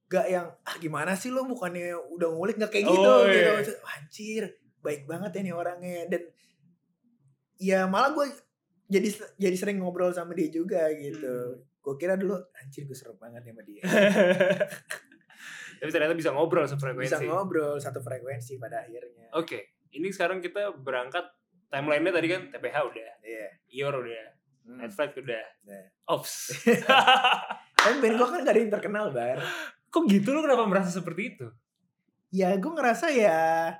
gak yang ah gimana sih lo bukannya udah ngulik gak kayak Oh, gitu iya. gitu Maksud, anjir baik banget ya nih orangnya dan ya malah gue jadi jadi sering ngobrol sama dia juga gitu Hmm. gue kira dulu anjir gue serem banget ya sama dia <laughs> Tapi ternyata bisa ngobrol sefrekuensi. bisa ngobrol satu frekuensi pada akhirnya Oke, ini sekarang kita berangkat timeline-nya tadi kan TPH udah, iya Ior udah, Hmm. Night Flight udah, Nah. Ops. <laughs> Tapi band gue kan gak ada yang terkenal bar Kok gitu lu kenapa merasa seperti itu? Ya gue ngerasa ya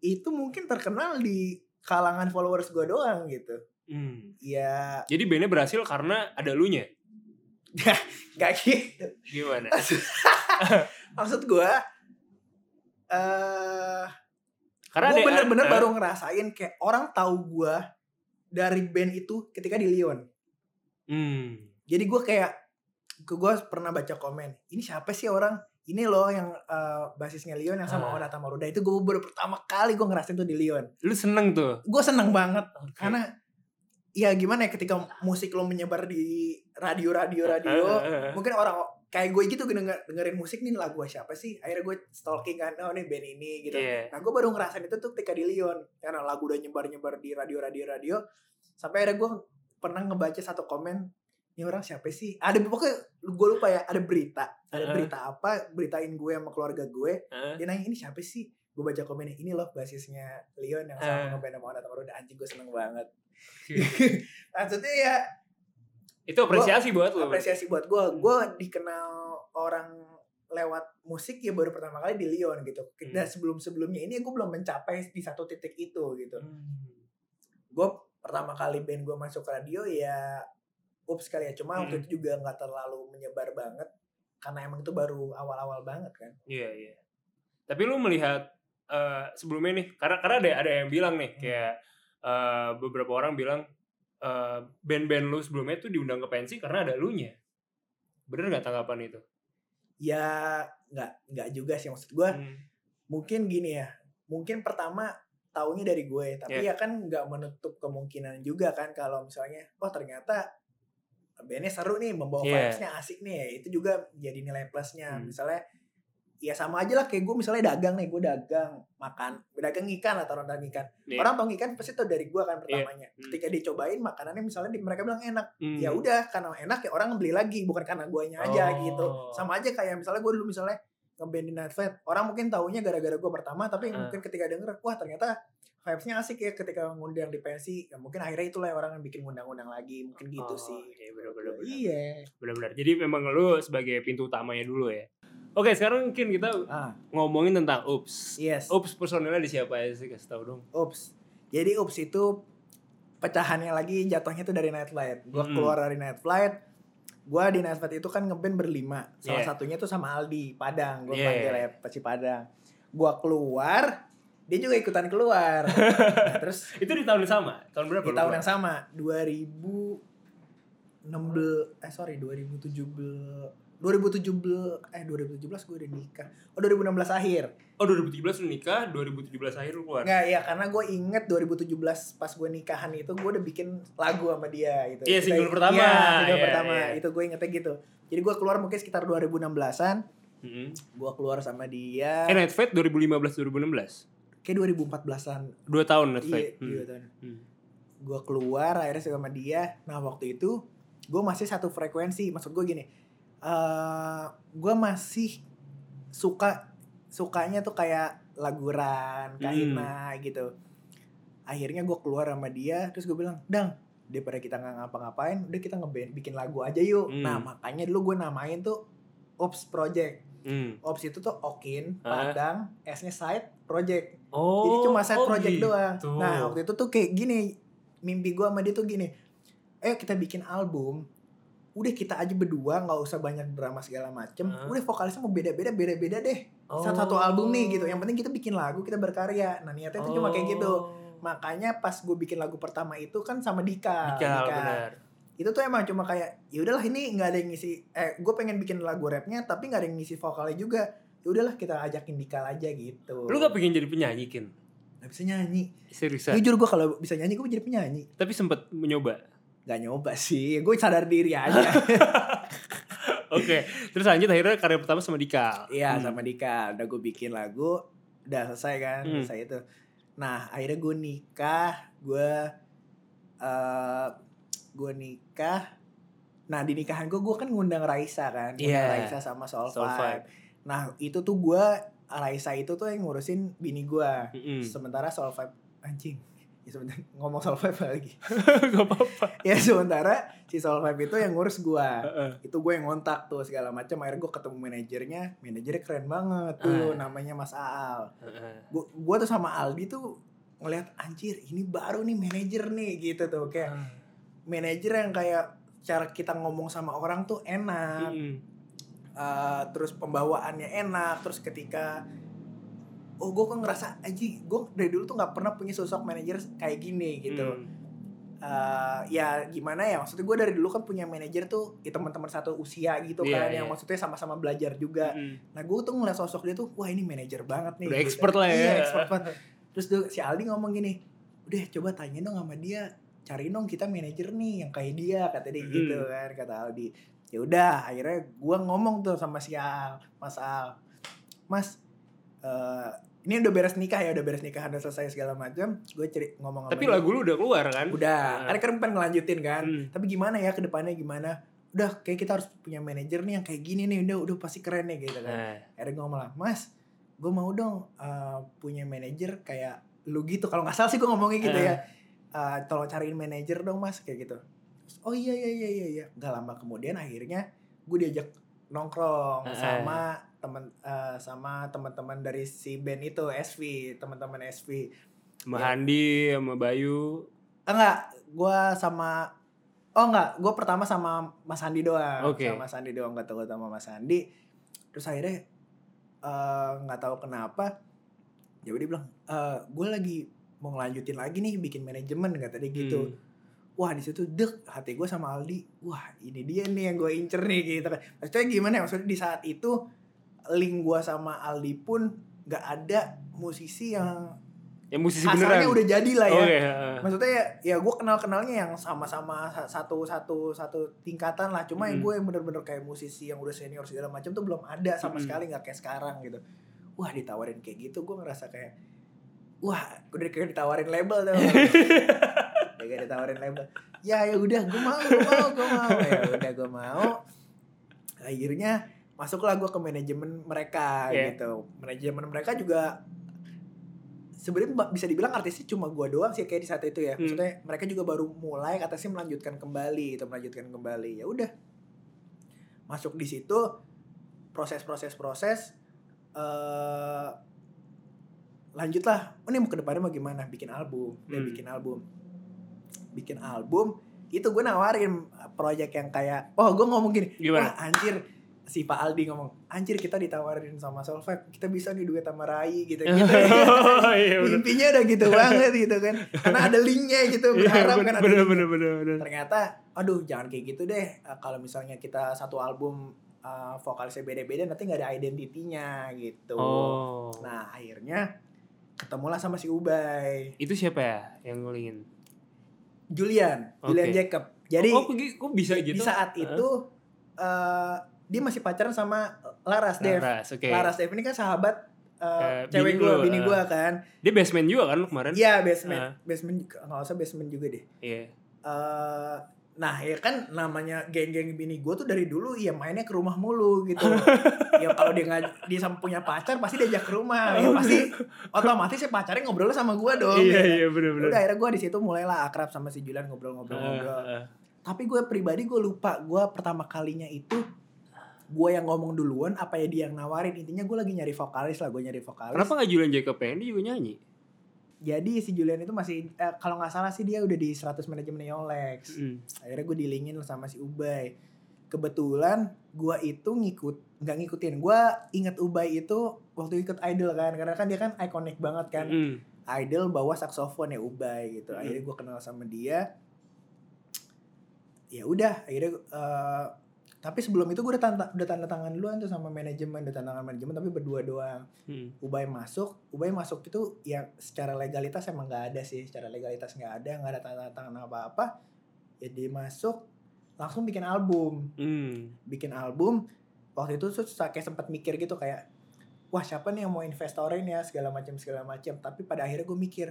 Itu mungkin terkenal di kalangan followers gue doang gitu Hmm. Ya Jadi bandnya berhasil karena ada lu nya. gak gitu Gimana? <laughs> Maksud gue eh Karena Gue bener-bener eh, baru ngerasain Kayak orang tahu gue Dari band itu ketika di Lyon Hmm. Jadi gue kayak Gue pernah baca komen Ini siapa sih orang ini loh yang eh, basisnya Lyon yang sama Ah. Onata Maruda itu gue baru pertama kali gue ngerasain tuh di Lyon Lu seneng tuh. gue seneng banget Oke. karena ya gimana ya ketika musik lo menyebar di radio radio radio mungkin orang kayak gue gitu denger, dengerin musik nih lagu siapa sih akhirnya gue stalking kan oh nih band ini gitu Iya. nah gue baru ngerasain itu tuh ketika di Lyon karena lagu udah nyebar nyebar di radio radio radio sampai akhirnya gue pernah ngebaca satu komen ini orang siapa sih? Ada pokoknya gue lupa ya ada berita. Ada Heeh. berita apa beritain gue sama keluarga gue. Heeh. dia nanya ini siapa sih? Gue baca komennya ini loh basisnya Leon yang sama ngeband sama Onata Maruda anjing gue seneng banget. <laughs> Maksudnya ya Itu apresiasi buat lu. apresiasi buat gue gue dikenal orang lewat musik ya baru pertama kali di Leon gitu. Hmm. dan sebelum sebelumnya ini gue belum mencapai di satu titik itu gitu. Hmm. gue pertama kali band gue masuk radio ya ups kali ya cuma waktu Hmm. itu juga nggak terlalu menyebar banget karena emang itu baru awal-awal banget kan Iya iya. Tapi lu melihat eh, sebelumnya nih, karena karena ada ada yang bilang nih Hmm. kayak eh, beberapa orang bilang eh, band-band lu sebelumnya tuh diundang ke pensi karena ada lu nya. Bener nggak tanggapan itu? ya nggak nggak juga sih maksud gue Hmm. mungkin gini ya mungkin pertama taunya dari gue tapi Iya. ya kan nggak menutup kemungkinan juga kan kalau misalnya oh ternyata bandnya seru nih membawa Iya. vibes-nya asik nih ya itu juga jadi nilai plusnya Hmm. misalnya ya sama aja lah kayak gue misalnya dagang nih gue dagang makan dagang ikan atau dagang ikan Iya. orang tau ikan pasti tau dari gue kan pertamanya Hmm. ketika dicobain makanannya misalnya di, mereka bilang enak Hmm. ya udah karena enak ya orang beli lagi bukan karena guanya aja Oh. gitu sama aja kayak misalnya gue dulu misalnya ngeband di Night Flight orang mungkin taunya gara-gara gue pertama tapi Ah. mungkin ketika denger wah ternyata vibesnya asik ya ketika ngundang di pensi ya mungkin akhirnya itulah orang yang bikin ngundang-ngundang lagi mungkin gitu Oh, sih Iya benar-benar. iya Benar-benar. Jadi memang lu sebagai pintu utamanya dulu ya. Oke, sekarang mungkin kita ah ngomongin tentang Ups. yes Ups personilnya di siapa aja sih? Kasih tahu dong. Ups. Jadi Ups itu pecahannya lagi jatuhnya tuh dari Night Flight. Gua Hmm. keluar dari Night Flight. Gua di Night Flight itu kan ngeband berlima. Salah Yeah. satunya tuh sama Aldi Padang. Gua Yeah. panggil ya Peci Padang. Gua keluar, dia juga ikutan keluar. Nah, terus Itu di tahun yang sama. Tahun berapa? di tahun keluar? yang sama 2016 eh sorry 2017 2017 eh 2017 gue udah nikah. Oh 2016 akhir. Oh 2017 lu nikah, 2017 akhir lu keluar. Enggak, ya karena gue inget 2017 pas gue nikahan itu gue udah bikin lagu sama dia gitu. Iya, Kita- single pertama. Iya, single Iya, pertama. iya. Itu gue ingetnya gitu. Jadi gue keluar mungkin sekitar 2016-an. Mm-hmm. Gue keluar sama dia. Eh Night Flight 2015-2016? Kayak 2014-an. Dua tahun Night Iya, Flight. iya tahun. Hmm. Gue keluar akhirnya sama dia. Nah waktu itu gue masih satu frekuensi. Maksud gue gini. eh gue masih suka sukanya tuh kayak laguran, Hmm. kahina gitu. Akhirnya gue keluar sama dia, terus gue bilang, Dang, daripada kita nggak ngapa-ngapain, udah kita ngeband bikin lagu aja yuk. Hmm. Nah makanya dulu gue namain tuh Ops Project. Hmm. Ops itu tuh Okin. Padang, S-nya Side, Project. Oh, Jadi cuma side oh project gitu. doang. Nah waktu itu tuh kayak gini, mimpi gue sama dia tuh gini, ayo kita bikin album, udah kita aja berdua nggak usah banyak drama segala macem, udah vokalisnya mau beda-beda, beda-beda deh, Oh. satu-satu album nih gitu. Yang penting kita bikin lagu, kita berkarya. Nah niatnya tuh cuma kayak gitu. Oh. Makanya pas gue bikin lagu pertama itu kan sama Dika. Dikal, benar. Itu tuh emang cuma kayak, ya udahlah ini nggak ada yang ngisi. Eh, gue pengen bikin lagu rapnya, tapi nggak ada yang ngisi vokalnya juga. Ya udahlah kita ajakin Dika aja gitu. Lu gak pengen jadi penyanyi, Kin? Gak bisa nyanyi. Seriusan? Jujur gue kalau bisa nyanyi gue jadi penyanyi. Tapi sempet mencoba? Gak nyoba sih, gue sadar diri aja. <laughs> Oke, terus lanjut akhirnya karya pertama sama Dika. Iya Hmm. sama Dika, udah gue bikin lagu, udah selesai kan, Hmm. selesai itu. Nah akhirnya gue nikah, gue eh gue nikah. Nah di nikahan gue, gue kan ngundang Raisa kan, ngundang Iya. Raisa sama Soul, Soul Vibe. Nah itu tuh gue, Raisa itu tuh yang ngurusin bini gue. Mm-mm. Sementara Soul Vibe, anjing, ya sebentar ngomong Soul Vibe lagi. <laughs> Gak apa-apa. ya sementara si Soul Vibe itu yang ngurus gue. Heeh. itu gue yang ngontak tuh segala macam akhirnya gue ketemu manajernya manajernya keren banget tuh Ah. namanya Mas Aal gue gue tuh sama Aldi tuh ngeliat anjir ini baru nih manajer nih gitu tuh kayak manajer yang kayak cara kita ngomong sama orang tuh enak Mm-mm. Eh, terus pembawaannya enak terus ketika oh gue kok ngerasa anjing gue dari dulu tuh nggak pernah punya sosok manajer kayak gini gitu Mm. eh ya gimana ya maksudnya gue dari dulu kan punya manajer tuh ya teman-teman satu usia gitu Iya, kan iya. yang maksudnya sama-sama belajar juga Mm-mm. nah gue tuh ngeliat sosok dia tuh wah ini manajer banget nih Udah gitu. expert lah ya. iya expert banget terus tuh si Aldi ngomong gini udah coba tanya dong sama dia cari dong kita manajer nih yang kayak dia kata dia Hmm. gitu kan kata Aldi ya udah akhirnya gue ngomong tuh sama si Al Mas Al Mas eh, ini udah beres nikah ya udah beres nikah udah selesai segala macam gue ceri ngomong Tapi lagu lu udah keluar kan? Udah, Nah. kan kan pengen ngelanjutin kan. Hmm. Tapi gimana ya ke depannya gimana? Udah kayak kita harus punya manajer nih yang kayak gini nih, udah udah pasti keren nih gitu kan. Nah, Akhirnya gue ngomong lah, "Mas, gue mau dong eh, punya manajer kayak lu gitu." Kalau nggak salah sih gue ngomongnya gitu ya. Eh, tolong cariin manajer dong, Mas, kayak gitu. Terus, oh iya iya iya iya iya. Gak lama kemudian akhirnya gue diajak nongkrong Eh. sama teman eh, sama teman-teman dari si band itu SV, teman-teman SV. sama Ya. Handi, sama Bayu. Enggak, gue sama Oh enggak, gue pertama sama Mas Andi doang. Oke. Sama Mas Andi doang ketemu sama Mas Andi. Terus akhirnya eh, nggak tahu kenapa, ya udah dia bilang, eh gue lagi mau ngelanjutin lagi nih bikin manajemen kata dia gitu. Hmm. Wah di situ dek hati gue sama Aldi. Wah ini dia nih yang gue incer nih gitu kan. Maksudnya gimana ya? Maksudnya di saat itu link gue sama Aldi pun nggak ada musisi yang Ya musisi kasarnya beneran. udah jadi lah ya Oh iya. maksudnya ya, ya gue kenal kenalnya yang sama-sama sa- satu satu satu tingkatan lah cuma yang Mm. gue yang bener-bener kayak musisi yang udah senior segala macam tuh belum ada sama Mm. sekali nggak kayak sekarang gitu wah ditawarin kayak gitu gue ngerasa kayak wah udah kayak ditawarin label tuh <laughs> kayak ditawarin label ya ya udah gue mau gue mau gue mau ya udah gue mau akhirnya masuklah gue ke manajemen mereka Iya. gitu manajemen mereka juga sebenarnya bisa dibilang artisnya cuma gua doang sih kayak di saat itu ya. Hmm. Maksudnya mereka juga baru mulai kata sih melanjutkan kembali itu melanjutkan kembali. Ya udah. Masuk di situ proses-proses proses eh lanjutlah. Oh, ini mau ke depannya mau gimana? Bikin album. Dan Hmm. bikin album. Bikin album itu gue nawarin proyek yang kayak oh gue ngomong gini Gimana? wah anjir si Pak Aldi ngomong anjir kita ditawarin sama Solveig kita bisa nih duet sama Rai gitu gitu <laughs> Oh, iya mimpinya udah gitu banget gitu kan karena ada linknya gitu <laughs> Iya berharap kan ada bener bener bener bener. ternyata aduh jangan kayak gitu deh Eh, kalau misalnya kita satu album eh, vokalisnya beda-beda nanti nggak ada identitinya gitu Oh. nah akhirnya ketemulah sama si Ubay Itu siapa ya yang ngulingin? Julian Oke. Julian Jacob jadi oh, kok, kok bisa gitu? di saat itu eh, dia masih pacaran sama Laras Dev Laras, oke. Laras Dev ini kan sahabat Eh, eh, cewek gue, lu, bini gue kan. Dia basement juga kan kemarin? Iya basement, Ah. basement nggak usah basement juga deh. Iya. eh nah ya kan namanya geng-geng bini gue tuh dari dulu ya mainnya ke rumah mulu gitu. <laughs> ya kalau dia nggak dia punya pacar pasti diajak ke rumah. Ya pasti otomatis ya pacarnya ngobrol sama gue dong. Iya ya kan? iya bener. Udah akhirnya gue di situ mulailah akrab sama si Julian ngobrol-ngobrol-ngobrol. Heeh, heeh. Tapi gue pribadi gue lupa gue pertama kalinya itu gue yang ngomong duluan apa ya dia yang nawarin intinya gue lagi nyari vokalis lah gue nyari vokalis Kenapa nggak Julian Jacob? Dia juga nyanyi. Jadi si Julian itu masih eh, kalau nggak salah sih dia udah di 100 manajemen Yolex Mm. akhirnya gue dilingin sama si Ubay kebetulan gue itu ngikut nggak ngikutin gue inget Ubay itu waktu ikut Idol kan karena kan dia kan ikonik banget kan Mm. Idol bawa saksofon ya Ubay gitu Hmm. akhirnya gue kenal sama dia ya udah akhirnya eh, tapi sebelum itu gue udah tanda udah tanda tangan duluan tuh sama manajemen udah tanda tangan manajemen tapi berdua doang. Mm. Ubay masuk Ubay masuk itu ya secara legalitas emang nggak ada sih. Secara legalitas nggak ada nggak ada tanda tangan apa apa ya dia masuk langsung bikin album. Mm. bikin album waktu itu tuh kayak sempat mikir gitu kayak wah siapa nih yang mau investorin ya? segala macam segala macam tapi pada akhirnya gue mikir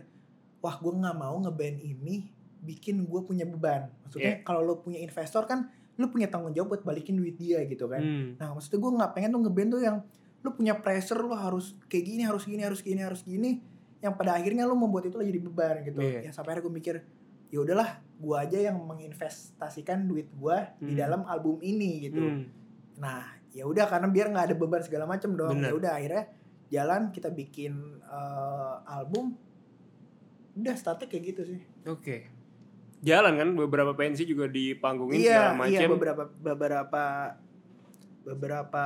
wah gue nggak mau ngeband ini bikin gue punya beban. Maksudnya kalau lo punya investor kan lo punya tanggung jawab buat balikin duit dia gitu kan Mm. nah maksudnya gue nggak pengen tuh ngeband tuh yang lo punya pressure lo harus kayak gini harus gini harus gini harus gini yang pada akhirnya lo membuat itu jadi beban gitu Iya. ya sampai akhirnya gue mikir ya udahlah gue aja yang menginvestasikan duit gue di Hmm. dalam album ini gitu Mm. Nah, ya udah karena biar nggak ada beban segala macam dong. Ya udah akhirnya jalan kita bikin eh, album. Udah startnya kayak gitu sih. Oke. Jalan kan beberapa pensi juga dipanggungin iya, segala iya macam. beberapa beberapa beberapa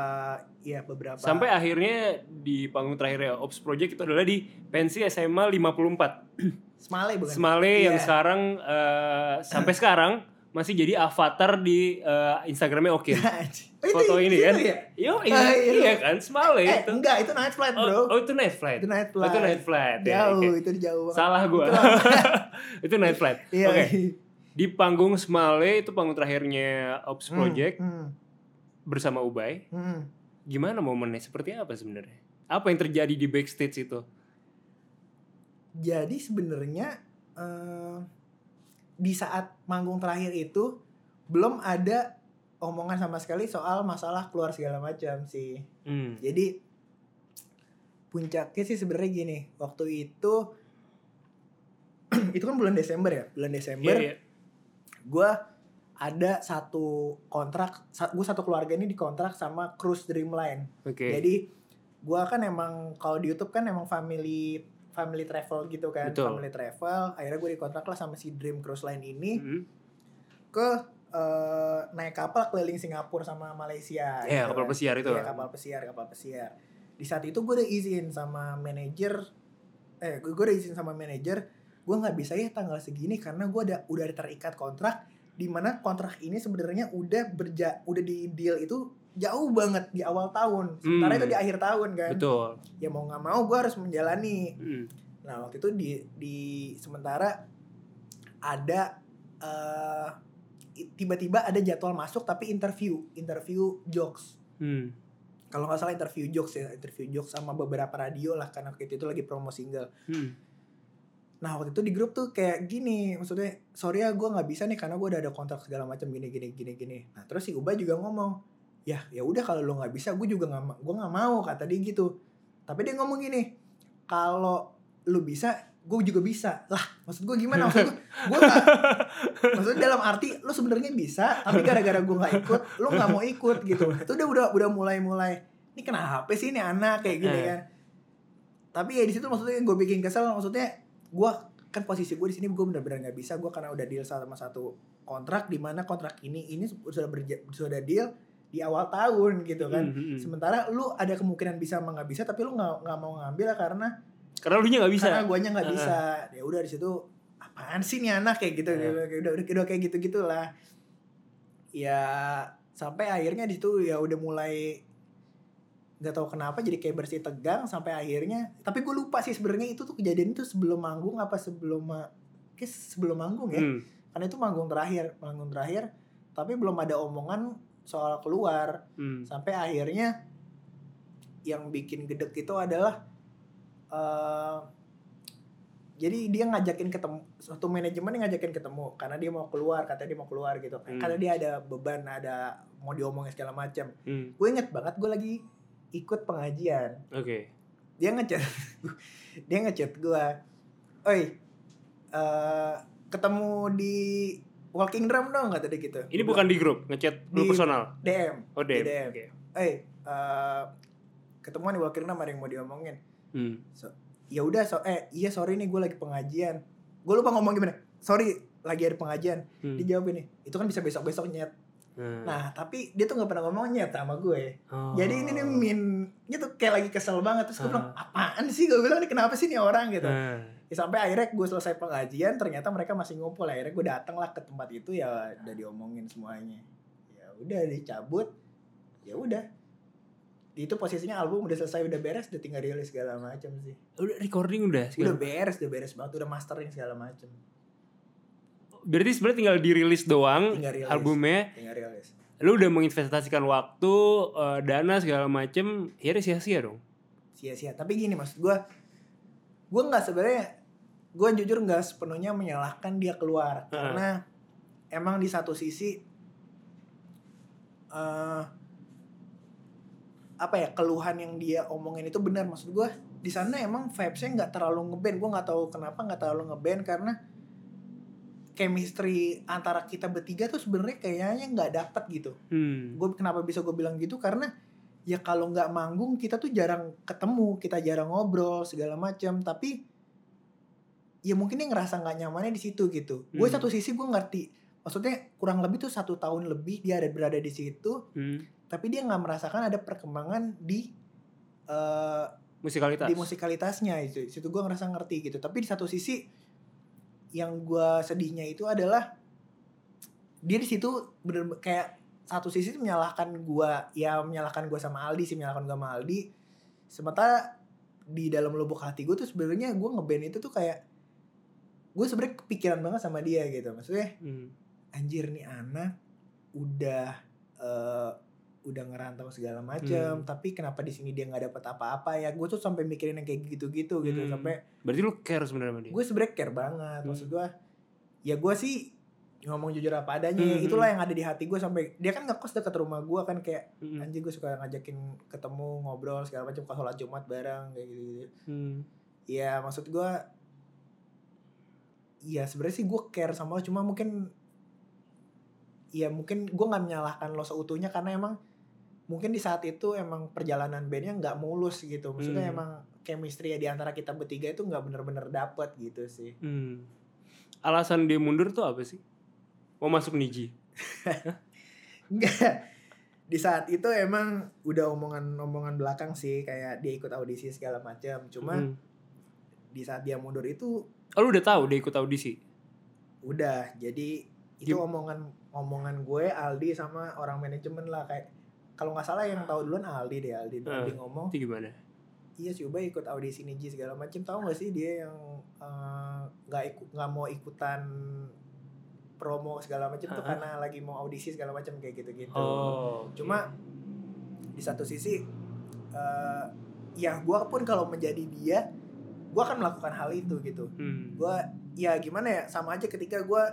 ya beberapa Sampai akhirnya di panggung terakhir ya Ops Project itu adalah di pensi SMA 54. Smale bukan? Smale yang Iya. sekarang eh, sampai sekarang masih jadi avatar di eh, Instagramnya Oke. <laughs> Oh, Foto ini kan? ya? Yo, iya, iya. iya kan Smale Eh, itu. enggak, itu night flight, Oh, Bro. oh, itu night flight. itu night Oh, flight. itu night flight. ya, Jauh, oke. itu jauh banget. Salah gua. <laughs> <laughs> Itu night flight. Iya. Oke. <laughs> Di panggung Smale itu panggung terakhirnya Ops Hmm, Project hmm, bersama Ubay. hmm. Gimana momennya? Seperti apa sebenarnya? Apa yang terjadi di backstage itu? Jadi sebenarnya eh, di saat manggung terakhir itu belum ada omongan sama sekali soal masalah keluar segala macam sih. Hmm. Jadi puncaknya sih sebenarnya gini, waktu itu <clears throat> itu kan bulan Desember ya, bulan Desember Iya, iya. gue ada satu kontrak, gue satu keluarga ini dikontrak sama Cruise Dreamline. Oke. Jadi gue kan emang kalau di YouTube kan emang family family travel gitu kan, Betul. family travel. Akhirnya gue dikontrak lah sama si Dream Cruise Line ini. Hmm. ke eh, naik kapal keliling Singapura sama Malaysia. Iya, gitu kapal kan. pesiar itu Iya, kan. kapal pesiar, kapal pesiar. Di saat itu gue udah izin sama manajer, eh gue udah izin sama manajer, gue nggak bisa ya tanggal segini karena gue udah udah terikat kontrak, di mana kontrak ini sebenarnya udah berja, udah di deal itu jauh banget di awal tahun, sementara Hmm. itu di akhir tahun kan. Betul. Ya mau nggak mau gue harus menjalani. Hmm. Nah waktu itu di di sementara ada eh, i- tiba-tiba ada jadwal masuk tapi interview interview jokes Hmm. kalau nggak salah interview jokes ya interview jokes sama beberapa radio lah karena waktu itu lagi promo single Hmm. Nah waktu itu di grup tuh kayak gini maksudnya sorry ya gue nggak bisa nih karena gue udah ada kontrak segala macam gini gini gini gini. Nah terus si Uba juga ngomong ya ya udah kalau lo nggak bisa gue juga nggak gue nggak mau kata dia gitu. Tapi dia ngomong gini kalau lu bisa gue juga bisa. Lah maksud gue gimana? Maksud gue gue nggak maksudnya dalam arti lu sebenarnya bisa tapi gara-gara gue nggak ikut lu nggak mau ikut gitu. Itu udah udah udah mulai mulai ini kenapa sih ini anak? Kayak gini Eh. kan. Tapi ya di situ maksudnya gue bikin kesel maksudnya gue kan posisi gue di sini gue benar-benar nggak bisa gue karena udah deal sama satu kontrak di mana kontrak ini ini sudah berja, sudah deal di awal tahun gitu kan Hmm, hmm, sementara lu ada kemungkinan bisa sama nggak bisa tapi lu nggak nggak mau ngambil karena Karena lu nya nggak bisa. karena guanya nggak Heeh. bisa ya udah di situ apaan sih nih anak kayak gitu Heeh. udah, udah, udah, udah kayak gitu gitulah ya sampai akhirnya di situ ya udah mulai nggak tahu kenapa jadi kayak bersih tegang sampai akhirnya tapi gue lupa sih sebenarnya itu tuh kejadian itu sebelum manggung apa sebelum ma- kayak sebelum manggung ya Hmm. karena itu manggung terakhir manggung terakhir tapi belum ada omongan soal keluar Hmm. sampai akhirnya yang bikin gedek itu adalah eh jadi dia ngajakin ketemu suatu manajemen yang ngajakin ketemu karena dia mau keluar katanya dia mau keluar gitu Hmm. karena dia ada beban ada mau diomongin segala macam Hmm. gue inget banget gue lagi ikut pengajian Oke. dia ngechat <laughs> dia ngechat gue oi eh ketemu di walking drum dong kata dia gitu Ini bukan di grup, ngechat grup personal. DM Oh, di DM. DM. Oke. eh eh, ketemuan di walking drum ada yang mau diomongin Hmm. ya udah so eh iya sorry nih gue lagi pengajian gue lupa ngomong gimana sorry lagi ada pengajian Hmm. dia jawab ini itu kan bisa besok besok nyet Hmm. nah tapi dia tuh nggak pernah ngomong nyet sama gue. Oh. jadi ini nih minnya tuh kayak lagi kesel banget. Terus gue Ah. bilang apaan sih? Gue bilang ini kenapa sih nih orang? Gitu. Nah. Ya, sampai akhirnya gue selesai pengajian ternyata mereka masih ngumpul. Akhirnya gue datang lah ke tempat itu ya udah diomongin semuanya. Ya udah dicabut. Ya udah. Itu posisinya album udah selesai udah beres udah tinggal rilis segala macam sih. Udah recording udah udah sekarang. beres udah beres banget udah mastering segala macam Berarti sebenarnya tinggal dirilis doang tinggal rilis albumnya. tinggal rilis Lu udah menginvestasikan waktu, eh, dana segala macem, ya udah sia-sia dong. sia-sia tapi gini maksud gue gue nggak sebenarnya gue jujur nggak sepenuhnya menyalahkan dia keluar Heeh. karena emang di satu sisi eh apa ya keluhan yang dia omongin itu benar maksud gue di sana emang vibesnya nggak terlalu ngeband gue nggak tahu kenapa nggak terlalu ngeband karena chemistry antara kita bertiga tuh sebenarnya kayaknya nggak dapet gitu Hmm. gue kenapa bisa gue bilang gitu karena ya kalau nggak manggung kita tuh jarang ketemu kita jarang ngobrol segala macam tapi ya mungkin dia ngerasa nggak nyamannya di situ gitu gue Hmm. satu sisi gue ngerti maksudnya kurang lebih tuh satu tahun lebih dia ada berada di situ Hmm. tapi dia nggak merasakan ada perkembangan di eh, Musikalitas. di musikalitasnya itu situ gue ngerasa ngerti gitu tapi di satu sisi yang gue sedihnya itu adalah dia di situ bener kayak satu sisi menyalahkan gue ya menyalahkan gue sama Aldi sih menyalahkan gue sama Aldi sementara di dalam lubuk hati gue tuh sebenarnya gue ngeband itu tuh kayak gue sebenarnya kepikiran banget sama dia gitu maksudnya Hmm. anjir nih anak udah eh, udah ngerantau segala macam Hmm. tapi kenapa di sini dia nggak dapat apa-apa ya gue tuh sampai mikirin yang kayak gitu-gitu gitu Hmm. sampai Berarti lu care sebenarnya sama dia. gue sebenernya care banget Hmm. maksud gue ya gue sih ngomong jujur apa adanya Hmm. itulah yang ada di hati gue sampai dia kan ngekos dekat rumah gue kan kayak Hmm. anjir gue suka ngajakin ketemu ngobrol segala macam kalau sholat jumat bareng kayak gitu, -gitu. Hmm. ya maksud gue ya sebenarnya sih gue care sama lo cuma mungkin ya mungkin gue nggak menyalahkan lo seutuhnya karena emang mungkin di saat itu emang perjalanan bandnya nggak mulus gitu maksudnya Hmm. emang chemistry ya di antara kita bertiga itu nggak bener-bener dapet gitu sih Hmm. Alasan dia mundur tuh apa sih? mau masuk Niji? <laughs> Enggak. Di saat itu emang udah omongan-omongan belakang sih kayak dia ikut audisi segala macam. Cuma Hmm. di saat dia mundur itu Oh, lu udah tahu dia ikut audisi? udah jadi itu Gim- omongan omongan gue Aldi sama orang manajemen lah kayak kalau nggak salah yang tahu duluan Aldi deh Aldi Aldi Eh. ngomong Itu gimana? iya Ubay ikut audisi Niji segala macam tahu nggak sih dia yang eh, nggak ikut nggak mau ikutan promo segala macam tuh Ah. karena lagi mau audisi segala macam kayak gitu gitu Oh. oke. cuma di satu sisi eh ya gue pun kalau menjadi dia gue akan melakukan hal itu gitu Hmm. gue ya gimana ya sama aja ketika gue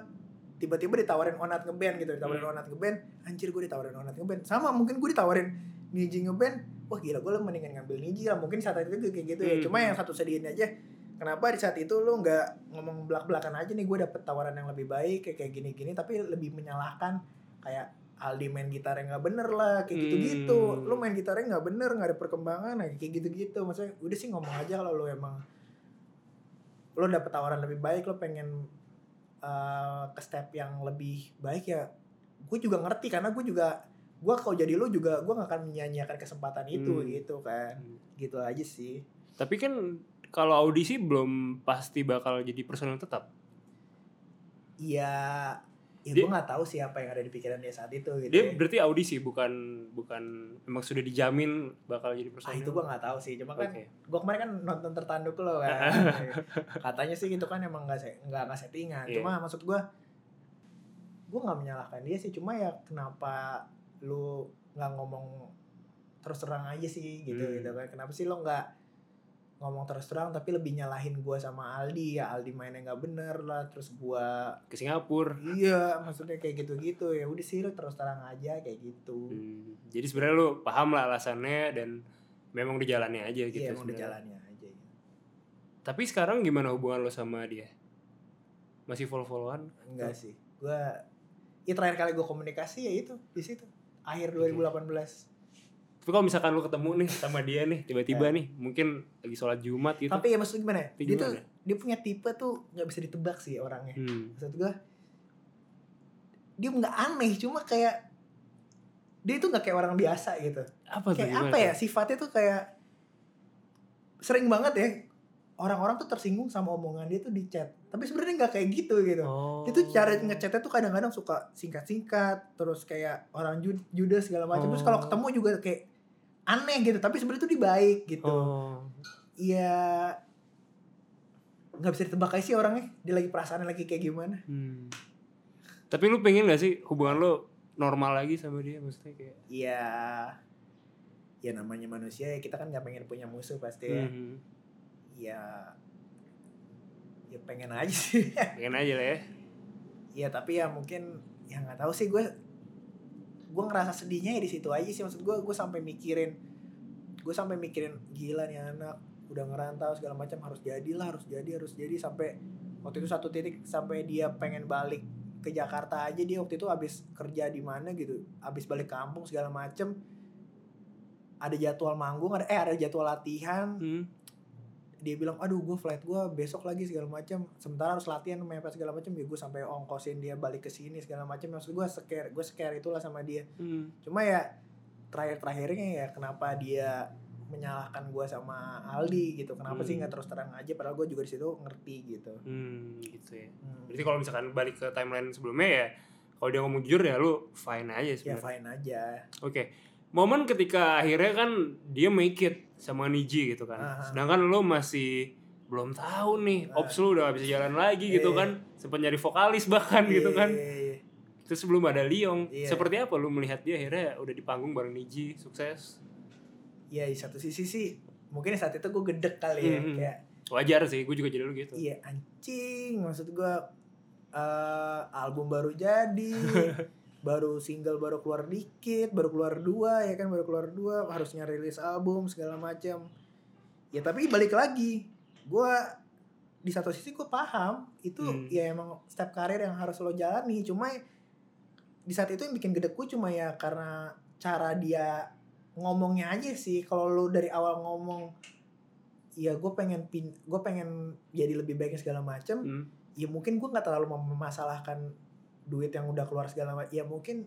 tiba-tiba ditawarin onat ngeband gitu ditawarin Hmm. onat ngeband anjir gue ditawarin onat ngeband sama mungkin gue ditawarin niji ngeband wah gila gue mendingan ngambil niji lah mungkin saat itu kayak gitu ya Hmm. cuma yang satu sedihnya aja kenapa di saat itu lu nggak ngomong belak belakan aja nih gue dapet tawaran yang lebih baik kayak kayak gini gini tapi lebih menyalahkan kayak Aldi main gitarnya nggak bener lah kayak gitu gitu Hmm. lu main gitarnya nggak bener nggak ada perkembangan nah, kayak gitu gitu maksudnya udah sih ngomong aja kalau lu emang lo dapet tawaran lebih baik lo pengen uh, ke step yang lebih baik ya gue juga ngerti karena gue juga gue kalau jadi lo juga gue gak akan menyanyiakan kesempatan itu Hmm. gitu kan gitu aja sih Tapi kan kalau audisi belum pasti bakal jadi personel tetap. Iya ya gue nggak tahu sih apa yang ada di pikiran dia saat itu gitu Dia ya. berarti audisi bukan bukan memang sudah dijamin bakal jadi ah personel. itu gue nggak tahu sih cuma kan Oke. gue kemarin kan nonton tertanduk lo kan <laughs> katanya sih gitu kan emang nggak nggak nggak settingan Iya. cuma maksud gue gue nggak menyalahkan dia sih cuma ya kenapa lu nggak ngomong terus terang aja sih gitu Hmm. gitu kan kenapa sih lo nggak ngomong terus terang tapi lebih nyalahin gue sama Aldi ya Aldi mainnya nggak bener lah terus gue Ke Singapura. iya maksudnya kayak gitu gitu ya udah sih lu terus terang aja kayak gitu Hmm, Jadi sebenarnya lu paham lah alasannya dan memang di jalannya aja gitu. iya emang udah sebenarnya. jalannya aja ya. Tapi sekarang gimana hubungan lo sama dia? Masih follow-followan? Enggak sih. Gua ya terakhir kali gue komunikasi ya itu di situ akhir 2018. Tapi kalau misalkan lo ketemu nih sama dia nih tiba-tiba nih mungkin lagi sholat Jumat gitu. Tapi ya maksud gimana? ya? Dia tuh dia punya tipe tuh nggak bisa ditebak sih orangnya. Hmm. Maksud gua dia nggak aneh cuma kayak dia itu nggak kayak orang biasa gitu. Apa tuh Kayak gimana apa ya tuh? sifatnya tuh kayak sering banget ya orang-orang tuh tersinggung sama omongan dia tuh di chat. Tapi sebenarnya nggak kayak gitu gitu. Oh. itu cara ngechatnya tuh kadang-kadang suka singkat-singkat terus kayak orang ju- judes segala macam terus kalau Oh. ketemu juga kayak aneh gitu tapi sebenarnya tuh dia baik gitu. Oh. Iya. Nggak bisa ditebak aja sih orangnya dia lagi perasaannya lagi kayak gimana. Hmm. Tapi lu pengen gak sih hubungan lo normal lagi sama dia? Maksudnya kayak Iya. Ya namanya manusia ya kita kan nggak pengen punya musuh pasti ya. Hmm, ya ya pengen aja sih. Pengen aja lah ya. ya tapi ya mungkin ya nggak tahu sih gue gue ngerasa sedihnya ya di situ aja sih. Maksud gue gue sampai mikirin gue sampai mikirin gila nih anak udah ngerantau segala macam harus jadilah harus jadi harus jadi. Sampai waktu itu satu titik sampai dia pengen balik ke Jakarta aja dia waktu itu habis kerja di mana gitu habis balik kampung segala macem ada jadwal manggung ada eh ada jadwal latihan. Hmm. Dia bilang aduh gue flight gue besok lagi segala macam sementara harus latihan mepet segala macam ya gue sampai ongkosin dia balik ke sini segala macam maksud gue scare gue scare itulah sama dia Hmm. cuma ya terakhir terakhirnya ya kenapa dia menyalahkan gue sama Aldi gitu kenapa sih Hmm. nggak terus terang aja padahal gue juga di situ ngerti gitu Hmm, gitu ya. Hmm. Berarti kalau misalkan balik ke timeline sebelumnya ya kalau dia ngomong jujur ya lu fine aja ya sebenarnya. fine aja Oke. Momen ketika akhirnya kan dia make it sama Niji gitu kan. Aha. Sedangkan lu masih belum tahu nih, Nah. ops lu udah gak bisa jalan lagi gitu Iya. kan. Sempat nyari vokalis bahkan gitu kan. Iya, iya. Terus sebelum ada Liong, Iya. seperti apa lu melihat dia akhirnya udah di panggung bareng Niji, sukses? ya di satu sisi sih mungkin saat itu gue gedek kali ya Hmm. kayak Wajar sih, gue juga jadi lu gitu. Iya anjing maksud gua eh album baru jadi <laughs> baru single baru keluar dikit baru keluar dua ya kan baru keluar dua harusnya rilis album segala macam ya tapi balik lagi gua di satu sisi gue paham itu Hmm. ya emang step karir yang harus lo jalani cuma di saat itu yang bikin gedekku cuma ya karena cara dia ngomongnya aja sih kalau lo dari awal ngomong ya gue pengen pin gue pengen jadi lebih baik segala macem Hmm. ya mungkin gue nggak terlalu mem- memasalahkan duit yang udah keluar segala macam ya mungkin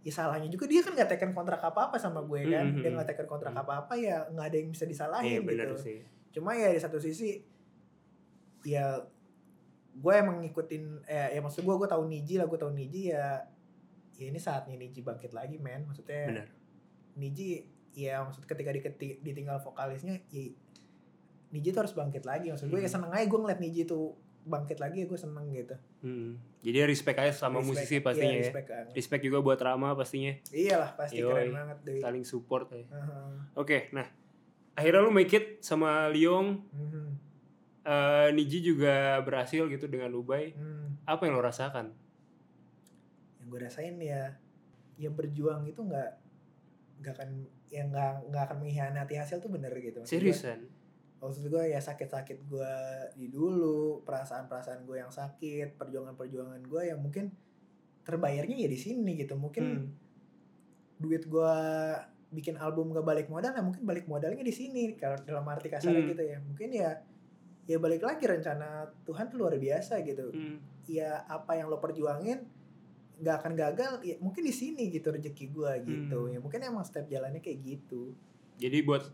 ya salahnya juga dia kan nggak tekan kontrak apa apa sama gue kan Mhm. dia nggak tekan kontrak Mhm. apa apa ya nggak ada yang bisa Iya disalahin benar gitu sih. cuma ya di satu sisi ya gue emang ngikutin eh ya maksud gue gue tahu Niji lah gue tahu Niji ya ya ini saatnya Niji bangkit lagi men maksudnya Benar. Niji ya maksud ketika diketi, ditinggal vokalisnya ya, Niji tuh harus bangkit lagi maksud gue ya Hmm. seneng aja gue ngeliat Niji tuh bangkit lagi ya gue seneng gitu Hmm. Jadi respect aja sama Respect, musisi iya, pastinya ya. respect banget. Respect juga buat Rama pastinya. iyalah pasti Yoi. keren banget deh Saling support ya. Heeh. Oke, nah akhirnya lu make it sama Liong, Mhm. eh, Niji juga berhasil gitu dengan Ubay. Hmm. Apa yang lo rasakan? yang gue rasain ya ya berjuang itu nggak nggak akan ya nggak nggak akan mengkhianati hasil tuh bener gitu Maksud Seriusan? Maksud gue ya sakit-sakit gue di dulu perasaan-perasaan gue yang sakit perjuangan-perjuangan gue yang mungkin terbayarnya ya di sini gitu mungkin Hmm. duit gue bikin album gak balik modal nah mungkin balik modalnya di sini kalau dalam arti kasarnya Hmm. gitu ya mungkin ya ya balik lagi rencana Tuhan tuh luar biasa gitu Hmm. ya apa yang lo perjuangin nggak akan gagal ya mungkin di sini gitu rezeki gue gitu Hmm. ya mungkin emang step jalannya kayak gitu Jadi buat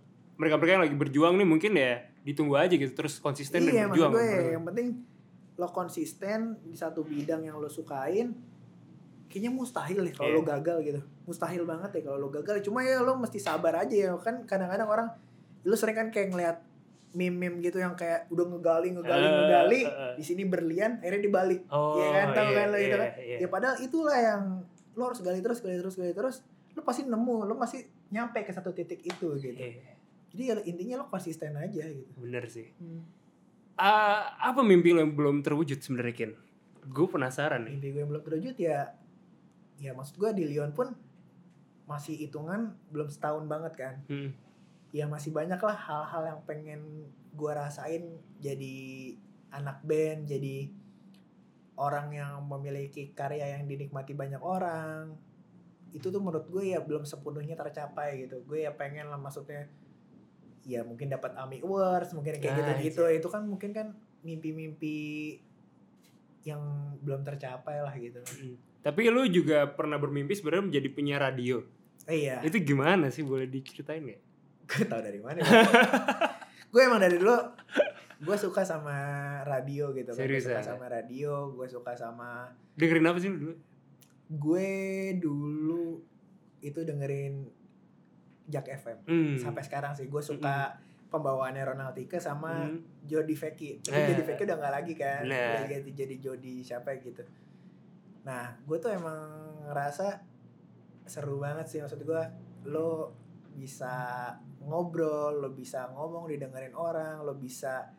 mereka-mereka yang lagi berjuang nih mungkin ya ditunggu aja gitu terus konsisten iya dan berjuang. gue yang penting lo konsisten di satu bidang yang lo sukain kayaknya mustahil deh kalau Iya. lo gagal gitu mustahil banget deh kalau lo gagal cuma ya lo mesti sabar aja ya kan kadang-kadang orang lo sering kan kayak ngeliat meme-meme gitu yang kayak udah ngegali ngegali Eh, ngegali eh, eh. di sini berlian akhirnya dibalik Oh, Iya kan, tahu iya, kan lo itu iya, kan? iya. ya padahal itulah yang lo harus gali terus gali terus gali terus lo pasti nemu lo pasti nyampe ke satu titik itu gitu Iya, jadi ya intinya lo konsisten aja gitu bener sih. Hmm. Ah, apa mimpi lo yang belum terwujud sebenarnya Kin? Gue penasaran nih. mimpi gue yang belum terwujud ya ya maksud gue di Lyon pun masih hitungan belum setahun banget kan Hmm. ya masih banyak lah hal-hal yang pengen gue rasain jadi anak band jadi orang yang memiliki karya yang dinikmati banyak orang itu tuh menurut gue ya belum sepenuhnya tercapai gitu gue ya pengen lah maksudnya ya mungkin dapat AMI Awards mungkin kayak Ah, gitu gitu itu kan mungkin kan mimpi-mimpi yang belum tercapai lah gitu Hmm. Tapi lu juga pernah bermimpi sebenarnya menjadi penyiar radio. iya Itu gimana sih? Boleh diceritain nggak? gue tau dari mana <laughs> gue emang dari dulu gue suka sama radio gitu kan gue suka ya? sama radio gue suka sama Dengerin apa sih lu dulu? gue dulu itu dengerin Jack FM Hmm. sampai sekarang sih gue suka pembawaannya Ronaldinho sama Hmm. Jody Feki tapi Eh. Jody Feki udah nggak lagi kan Nah. udah ganti jadi Jody siapa gitu nah gue tuh emang ngerasa seru banget sih maksud gue lo bisa ngobrol lo bisa ngomong didengerin orang lo bisa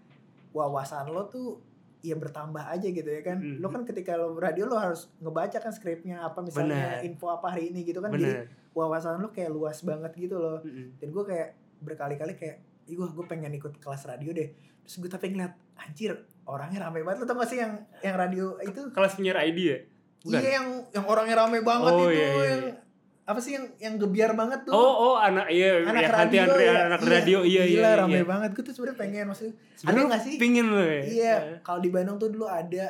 wawasan lo tuh ya bertambah aja gitu ya kan Mhm. lo kan ketika lo radio lo harus ngebaca kan skripnya apa misalnya Bener. info apa hari ini gitu kan jadi Bener. Wawasan lo kayak luas banget gitu loh Mm-mm. dan gue kayak berkali-kali kayak ih gue pengen ikut kelas radio deh terus gue tapi ngeliat anjir orangnya rame banget lo tau gak sih yang yang radio itu Kelas penyiar ID ya? Bukan? iya yang yang orangnya rame banget Oh, itu iya, iya, yang apa sih yang yang gebiar banget tuh Oh, oh anak iya anak yang radio nanti ya anak radio iya iya. gila iya. rame banget gue tuh sebenarnya pengen maksudnya Sebenarnya Ada lu nggak sih? Pingin lu ya? iya kalau di Bandung tuh dulu ada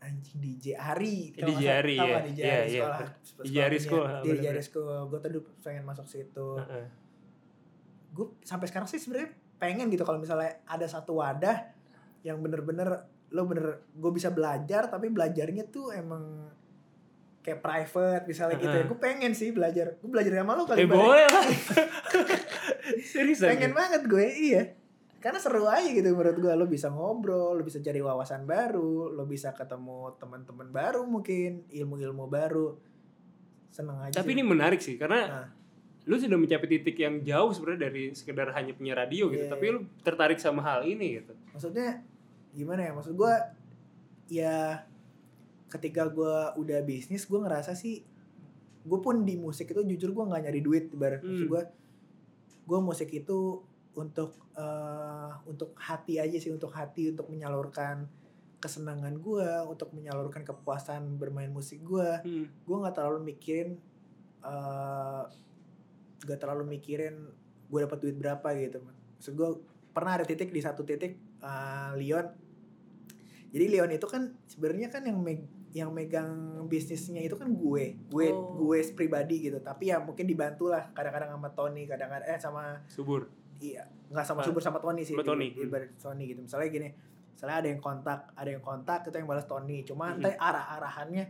anjing DJ Ari kalau DJ. Ari, nggak DJ Iya, Ari iya. sekolah DJ Ari School, Iya, bener-bener. DJ Ari gue tuh dulu pengen masuk situ Heeh. gue sampai sekarang sih sebenarnya pengen gitu kalau misalnya ada satu wadah yang bener-bener lo bener gue bisa belajar tapi belajarnya tuh emang kayak private misalnya gitu ya gue pengen sih belajar gue belajar sama lo kali Eh boleh lah. <laughs> Seriusan. pengen banget gue iya karena seru aja gitu menurut gue lo bisa ngobrol lo bisa cari wawasan baru lo bisa ketemu teman-teman baru mungkin ilmu-ilmu baru seneng aja Tapi sih. ini menarik sih karena Nah. lu sudah mencapai titik yang jauh sebenarnya dari sekedar hanya punya radio gitu. Iya, Tapi lu tertarik sama hal ini gitu. maksudnya gimana ya maksud gue ya ketika gue udah bisnis gue ngerasa sih gue pun di musik itu jujur gue nggak nyari duit ibarat maksud Hmm. gue gue musik itu untuk eh, untuk hati aja sih untuk hati untuk menyalurkan kesenangan gue untuk menyalurkan kepuasan bermain musik gue Hmm. gue nggak terlalu mikirin eh gak terlalu mikirin gue dapat duit berapa gitu maksud gue pernah ada titik di satu titik eh, Leon jadi Leon itu kan sebenarnya kan yang meg- yang megang bisnisnya itu kan gue gue Oh. gue pribadi gitu tapi ya mungkin dibantu lah kadang-kadang sama Tony kadang-kadang eh sama Subur. Iya nggak sama Ah, subur sama Tony sih sama di- Tony. di, ibarat Tony gitu misalnya gini misalnya ada yang kontak ada yang kontak itu yang balas Tony cuma Mhm. entah arah-arahannya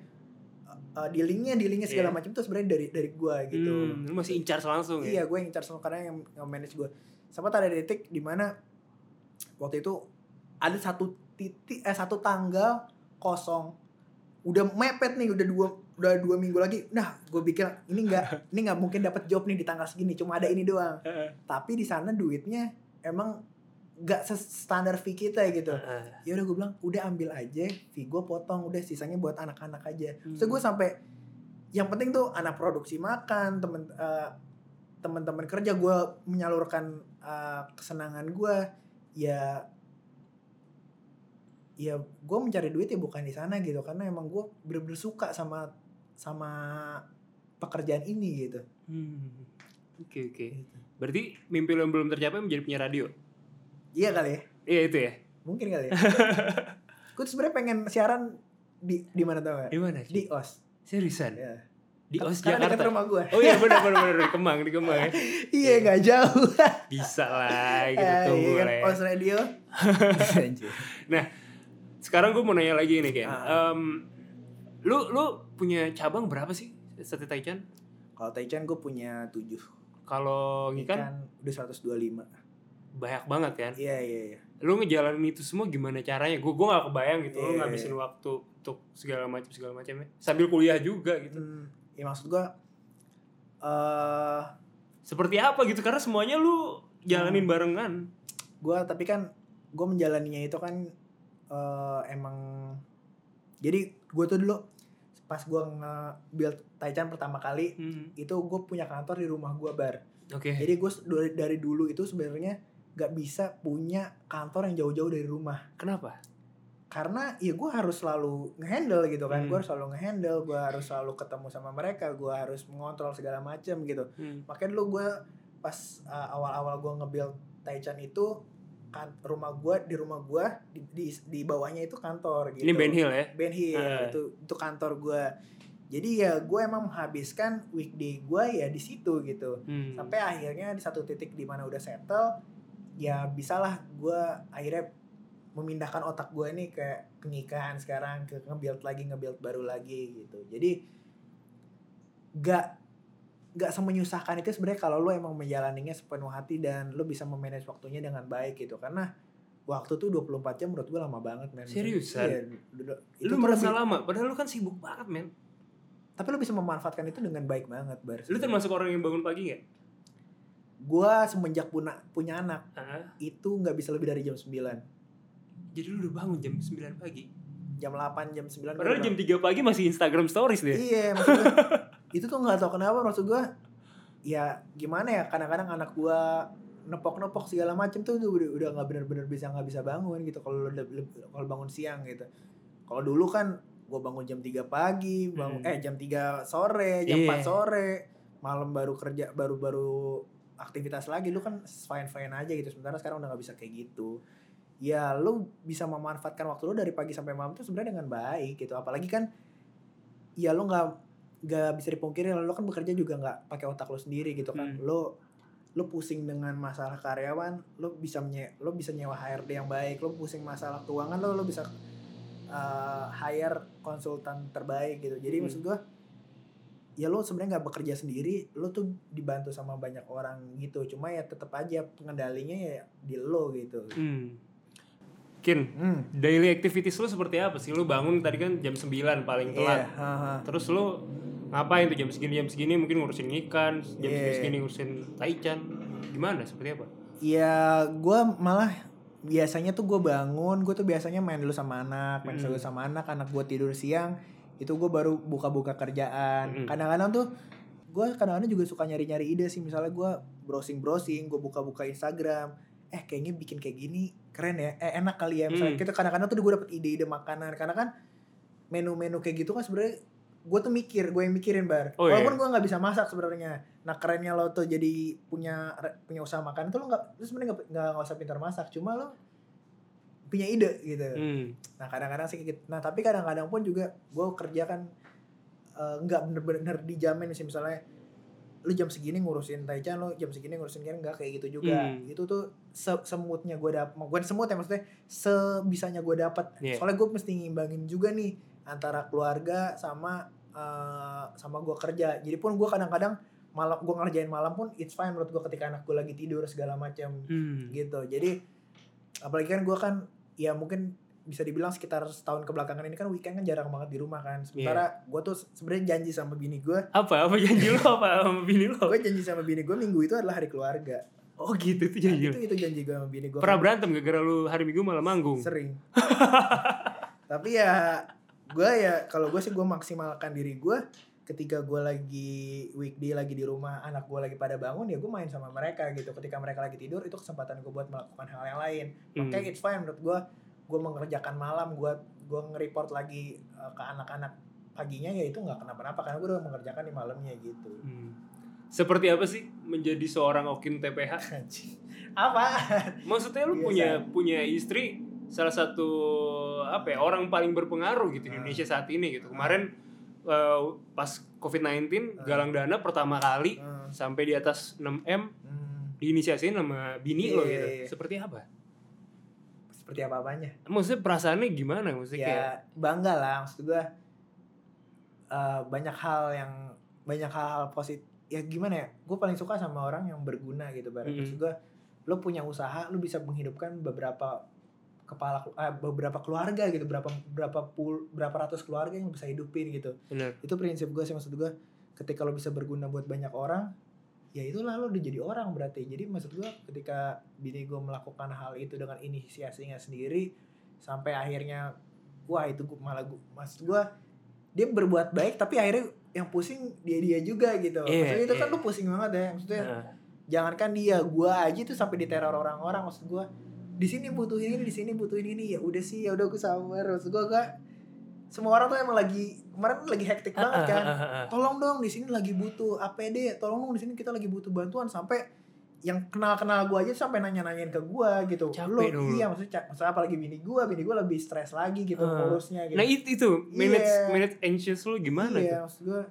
uh, dealingnya dealingnya segala Iya. macam tuh sebenarnya dari dari gue gitu Hmm, lu masih in charge langsung ya? iya gue yang charge sama karena yang, yang manage gue sempat ada detik di mana waktu itu ada satu titik eh satu tanggal kosong udah mepet nih udah dua udah dua minggu lagi nah gue pikir ini nggak <laughs> ini nggak mungkin dapat job nih di tanggal segini cuma ada ini doang Heeh. tapi di sana duitnya emang nggak standar fee kita gitu Heeh. ya udah gue bilang udah ambil aja fee gue potong udah sisanya buat anak-anak aja Hmm. so gue sampai yang penting tuh anak produksi makan temen eh, teman-teman kerja gue menyalurkan eh, kesenangan gue ya ya gue mencari duit ya bukan di sana gitu karena emang gue bener-bener suka sama sama pekerjaan ini gitu Hmm. Oke oke. Berarti mimpi lo yang belum tercapai menjadi penyiar radio? iya kali ya Iya itu ya. mungkin kali ya <laughs> gue tuh sebenarnya pengen siaran di di mana tau gak Di mana? di os Seriusan? ya. Di OS Karena dekat Jakarta. rumah gue Oh iya benar benar benar di <laughs> Kemang di Kemang ya. iya nggak jauh <laughs> Bisa lah kita Eh, tunggu iya kan, lah ya. os radio Sekarang gue mau nanya lagi nih Ken. Em, lu lu punya cabang berapa sih Sate Taichan? kalau Taichan gue punya tujuh Kalau ngikan kan udah 125 banyak banget kan. iya iya iya Lu ngejalanin itu semua gimana caranya? Gue gue gak kebayang gitu. Lu Iya. ngabisin waktu untuk segala macam segala macam ya. Sambil kuliah juga gitu. Hmm, ya maksud gue eh Seperti apa gitu? Karena semuanya lu jalanin Hmm. barengan. gue tapi kan gue menjalaninya itu kan eh emang jadi gue tuh dulu pas gue nge-build Taichan pertama kali Hmm. itu gue punya kantor di rumah gue bar Oke. jadi gue dari, dari dulu itu sebenarnya gak bisa punya kantor yang jauh-jauh dari rumah Kenapa? karena ya gue harus selalu ngehandle gitu kan Hmm. gue harus selalu ngehandle gue harus selalu ketemu sama mereka gue harus mengontrol segala macam gitu Hmm. makanya dulu gue pas uh, awal-awal gue nge-build Taichan itu kan rumah gue di rumah gue di, di di bawahnya itu kantor gitu Ini Ben Hill ya? Ben Hill Ah. itu itu kantor gue jadi ya gue emang menghabiskan weekday gue ya di situ gitu Hmm. sampai akhirnya di satu titik di mana udah settle ya bisalah gue akhirnya memindahkan otak gue ini ke pernikahan sekarang ke nge-build lagi nge-build baru lagi gitu jadi gak gak semenyusahkan itu sebenarnya kalau lo emang menjalaninya sepenuh hati dan lo bisa memanage waktunya dengan baik gitu karena waktu tuh 24 jam menurut gue lama banget men Seriusan? Du- itu Lu merasa lebih- lama, padahal lu kan sibuk banget men. tapi lo bisa memanfaatkan itu dengan baik banget bar Lu termasuk orang yang bangun pagi gak? gue semenjak punya punya anak Ah, itu nggak bisa lebih dari jam 9 jadi lu udah bangun jam 9 pagi. jam 8 jam 9 Padahal gua jam 3 pagi masih Instagram stories deh. iya maksudnya <laughs> itu tuh nggak tahu kenapa maksud gua ya gimana ya kadang-kadang anak gua nepok-nepok segala macem tuh udah udah nggak bener-bener bisa nggak bisa bangun gitu kalau kalau bangun siang gitu kalau dulu kan gua bangun jam 3 pagi bangun Hmm. eh jam 3 sore jam Iya. 4 sore malam baru kerja baru-baru aktivitas lagi lu kan fine fine aja gitu sementara sekarang udah nggak bisa kayak gitu ya lu bisa memanfaatkan waktu lu dari pagi sampai malam tuh sebenarnya dengan baik gitu apalagi kan ya lu nggak nggak bisa dipungkiri lu kan bekerja juga nggak pakai otak lu sendiri gitu kan Hmm. lu lu pusing dengan masalah karyawan lu bisa menye lu bisa nyewa HRD yang baik lu pusing masalah keuangan lu lu bisa uh, hire konsultan terbaik gitu jadi Hmm. maksud gua ya lu sebenarnya nggak bekerja sendiri lu tuh dibantu sama banyak orang gitu cuma ya tetap aja pengendalinya ya di lo gitu Hmm. Kin, hmm. daily activities lu seperti apa sih? Lu bangun tadi kan jam 9 paling telat. haha. Terus lu ngapain tuh jam segini jam segini mungkin ngurusin ikan, jam Iya. segini ngurusin taichan. Gimana seperti apa? Ya gue malah biasanya tuh gue bangun, gue tuh biasanya main dulu sama anak, main Hmm. dulu sama anak, anak gue tidur siang, itu gue baru buka-buka kerjaan. Hmm. Kadang-kadang tuh gue kadang-kadang juga suka nyari-nyari ide sih, misalnya gue browsing-browsing, gue buka-buka Instagram, eh kayaknya bikin kayak gini keren ya, eh enak kali ya. Misalnya Hmm. kita kadang-kadang tuh gue dapet ide-ide makanan, karena kan menu-menu kayak gitu kan sebenarnya gue tuh mikir, gue yang mikirin bar. Oh, iya. Walaupun gue nggak bisa masak sebenarnya. Nah kerennya lo tuh jadi punya punya usaha makan tuh lo nggak, lo sebenarnya nggak nggak usah pintar masak, cuma lo punya ide gitu Hmm. nah kadang-kadang sih gitu nah tapi kadang-kadang pun juga gue kerja kan eh, nggak bener-bener dijamin sih misalnya lu jam segini ngurusin Taichan lu jam segini ngurusin kan nggak kayak gitu juga Hmm. itu tuh se- semutnya gue dapet bukan semut ya maksudnya sebisanya gue dapat Iya. soalnya gue mesti ngimbangin juga nih antara keluarga sama eh, sama gue kerja jadi pun gue kadang-kadang malam gue ngerjain malam pun it's fine menurut gue ketika anak gue lagi tidur segala macam Hmm. gitu jadi apalagi kan gue kan ya mungkin bisa dibilang sekitar setahun kebelakangan ini kan weekend kan jarang banget di rumah kan sementara gue tuh sebenarnya janji sama bini gue Apa? Apa janji lo apa sama bini lo? gue janji sama bini gue minggu itu adalah hari keluarga Oh gitu itu Nah, janji itu lo. itu janji gue sama bini gue Pernah berantem gara-gara lu hari Minggu malah manggung? sering <laughs> tapi ya gue ya kalau gue sih gue maksimalkan diri gue ketika gue lagi weekday lagi di rumah anak gue lagi pada bangun ya gue main sama mereka gitu ketika mereka lagi tidur itu kesempatan gue buat melakukan hal yang lain Hmm. Makanya it's fine menurut gue gue mengerjakan malam gue gue nge-report lagi uh, ke anak-anak paginya ya itu nggak kenapa-napa karena gue udah mengerjakan di malamnya gitu Hmm. Seperti apa sih menjadi seorang Okin TPH? Apa Maksudnya lu Biasa. punya punya istri salah satu apa ya orang paling berpengaruh gitu di Ah. Indonesia saat ini gitu. Kemarin eh, pas COVID-19 Ah. galang dana pertama kali Hmm, sampai di atas 6 m hmm, diinisiasiin sama bini Iya, lo iya, gitu. iya. Seperti apa? seperti apa apanya Maksudnya perasaannya gimana? Maksudnya kayak ya bangga lah maksud gue uh, banyak hal yang banyak hal-hal positif ya gimana ya gue paling suka sama orang yang berguna gitu bareng Mm-mm. maksud gue lo punya usaha lo bisa menghidupkan beberapa kepala eh, beberapa keluarga gitu berapa berapa pul berapa ratus keluarga yang bisa hidupin gitu. Bener. itu prinsip gue sih maksud gue ketika lo bisa berguna buat banyak orang ya itulah lo udah jadi orang berarti. Jadi maksud gue ketika bini gue melakukan hal itu dengan inisiasinya sendiri sampai akhirnya wah itu gua, malah gue maksud gue dia berbuat baik tapi akhirnya yang pusing dia dia juga gitu. Iya, maksudnya itu kan iya. lo pusing banget ya maksudnya Nah, jangankan dia gue aja tuh sampai diteror orang-orang maksud gue di sini butuhin ini di sini butuhin ini ya udah sih ya udah gue sabar maksud gue gak semua orang tuh emang lagi kemarin lagi hektik banget kan ah, ah, ah. tolong dong di sini lagi butuh APD tolong dong di sini kita lagi butuh bantuan sampai yang kenal-kenal gue aja sampai nanya-nanyain ke gue gitu Capek lo dong lu. iya maksudnya maksudnya apalagi bini gue bini gue lebih stres lagi gitu Ah. ngurusnya gitu Nah itu, itu manage Iya. manage anxious lu gimana iya tuh? maksud gue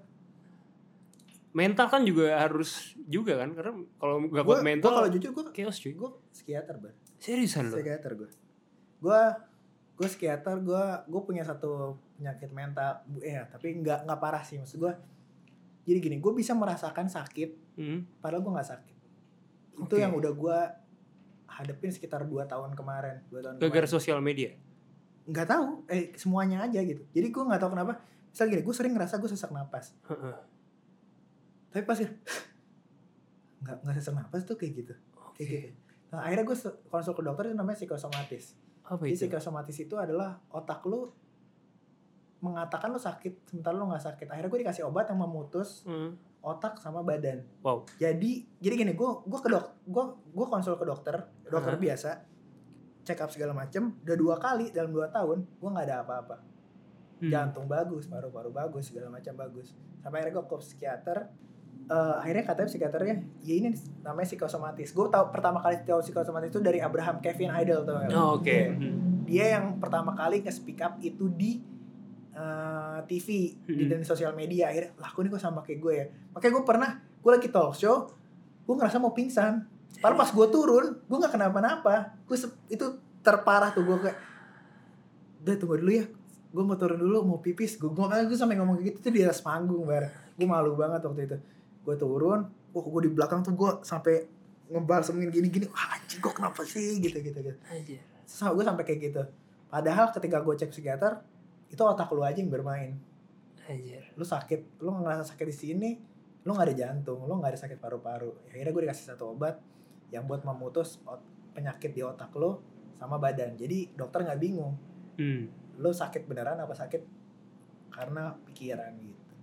Mental kan juga harus juga kan karena kalau nggak kuat mental kalau jujur gue chaos cuy. gue psikiater bar Seriusan lo? psikiater gue gue gue psikiater gue gue punya satu penyakit mental Bu- ya tapi nggak nggak parah sih maksud gue jadi gini gue bisa merasakan sakit Hmm. padahal gue nggak sakit itu Oke. yang udah gue hadapin sekitar 2 tahun kemarin dua tahun Gara-gara sosial media. nggak tahu eh semuanya aja gitu jadi gue nggak tahu kenapa misal gini gue sering ngerasa gue sesak napas Heeh. tapi pas ya <laughs> nggak nggak sesak napas tuh kayak gitu kayak Oke. gitu nah akhirnya gue konsul ke dokter itu namanya psikosomatis Apa Jadi itu? psikosomatis itu adalah otak lu mengatakan lu sakit sementara lu nggak sakit. Akhirnya gue dikasih obat yang memutus Hmm. otak sama badan. Wow. Jadi jadi gini, gue gue ke dok, gue gue konsul ke dokter, dokter Hah? biasa, check up segala macem. Udah dua kali dalam dua tahun, gue nggak ada apa-apa. Hmm. Jantung bagus, paru-paru bagus, segala macam bagus. Sampai akhirnya gue ke psikiater. Eh, akhirnya katanya psikiaternya, ya ini namanya psikosomatis. Gue tahu pertama kali tahu psikosomatis itu dari Abraham Kevin Idol tuh. Oh, Oke. Hmm. dia yang pertama kali nge-speak up itu di eh, TV di Hmm. dan sosial media akhirnya lah kok ini kok sama kayak gue ya makanya gue pernah gue lagi talk show gue ngerasa mau pingsan padahal pas gue turun gue nggak kenapa-napa gue itu terparah tuh gue kayak udah tunggu dulu ya gue mau turun dulu mau pipis gue gue gue sampai ngomong kayak gitu tuh di atas panggung bar gue malu banget waktu itu gue turun wah gue di belakang tuh gue sampai ngebalsemin gini-gini. Wah anjing gue kenapa sih? Gitu gitu gitu. Anjir. sama gue sampai kayak gitu. Padahal ketika gue cek psikiater itu otak lu aja yang bermain. Anjir. lu sakit lu ngerasa sakit di sini lu nggak ada jantung lu nggak ada sakit paru-paru. Ya, akhirnya gue dikasih satu obat yang buat memutus ot- penyakit di otak lu sama badan. Jadi dokter nggak bingung. Hmm. lu sakit beneran apa sakit? Karena pikiran gitu.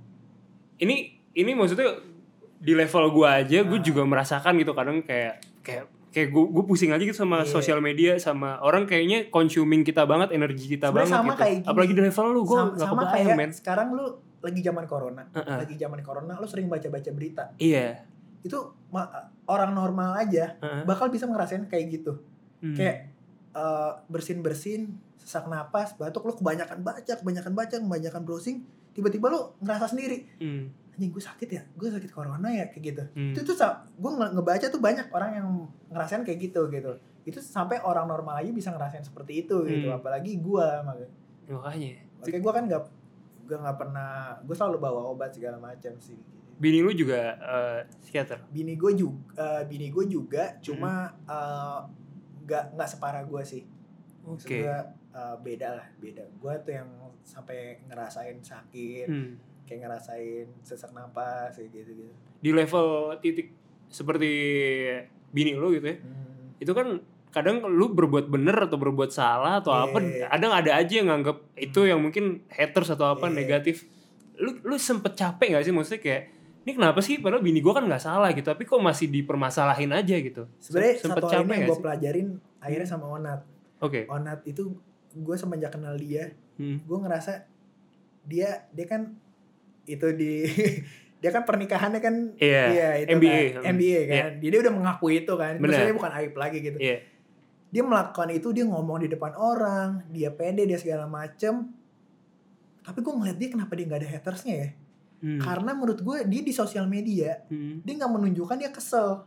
Ini ini maksudnya di level gua aja gue Ah. juga merasakan gitu kadang kayak kayak kayak gue gue pusing aja gitu sama Iya. sosial media sama orang kayaknya consuming kita banget energi kita Sebenarnya banget sama gitu. kayak gini. Apalagi di level lu gue sama, nggak sama kebayang kayak men. sekarang lu lagi zaman corona Heeh. lagi zaman corona lu sering baca-baca berita Iya. itu ma- orang normal aja Heeh. bakal bisa ngerasain kayak gitu Hmm. kayak eh, bersin-bersin sesak napas batuk lu kebanyakan baca kebanyakan baca kebanyakan browsing tiba-tiba lu ngerasa sendiri Hmm. Anjing gue sakit ya gue sakit corona ya kayak gitu Hmm. itu tuh gue ngebaca tuh banyak orang yang ngerasain kayak gitu gitu itu sampai orang normal aja bisa ngerasain seperti itu gitu Hmm. apalagi gue makanya Makanya. makanya gue kan nggak gue nggak pernah gue selalu bawa obat segala macam sih Bini lu juga eh, psikiater. bini gue juga bini gue juga cuma Hmm. eh, nggak nggak separah gue sih Maksud Oke. gua, eh, beda lah beda gue tuh yang sampai ngerasain sakit Hmm. Kayak ngerasain sesak napas kayak gitu gitu Di level titik seperti bini lu gitu ya. Hmm. Itu kan kadang lu berbuat bener atau berbuat salah atau Iya, apa kadang ada aja yang nganggap itu yang mungkin haters atau apa Iya. negatif. Lu lu sempet capek gak sih? Maksudnya kayak ini kenapa sih? Padahal bini gua kan nggak salah gitu tapi kok masih dipermasalahin aja gitu. Sebenarnya Sempet satu ini yang gue pelajarin akhirnya sama Onat. Oke. Onat itu gue semenjak kenal dia Hmm. gue ngerasa dia dia kan itu di <laughs> dia kan pernikahannya kan Iya, itu MBA. kan, MBA kan Iya. dia, dia udah mengakui itu kan Benar. maksudnya bukan aib lagi gitu Iya. dia melakukan itu dia ngomong di depan orang dia pede dia segala macem tapi gue ngeliat dia kenapa dia nggak ada hatersnya ya Hmm. karena menurut gue dia di sosial media Hmm. dia nggak menunjukkan dia kesel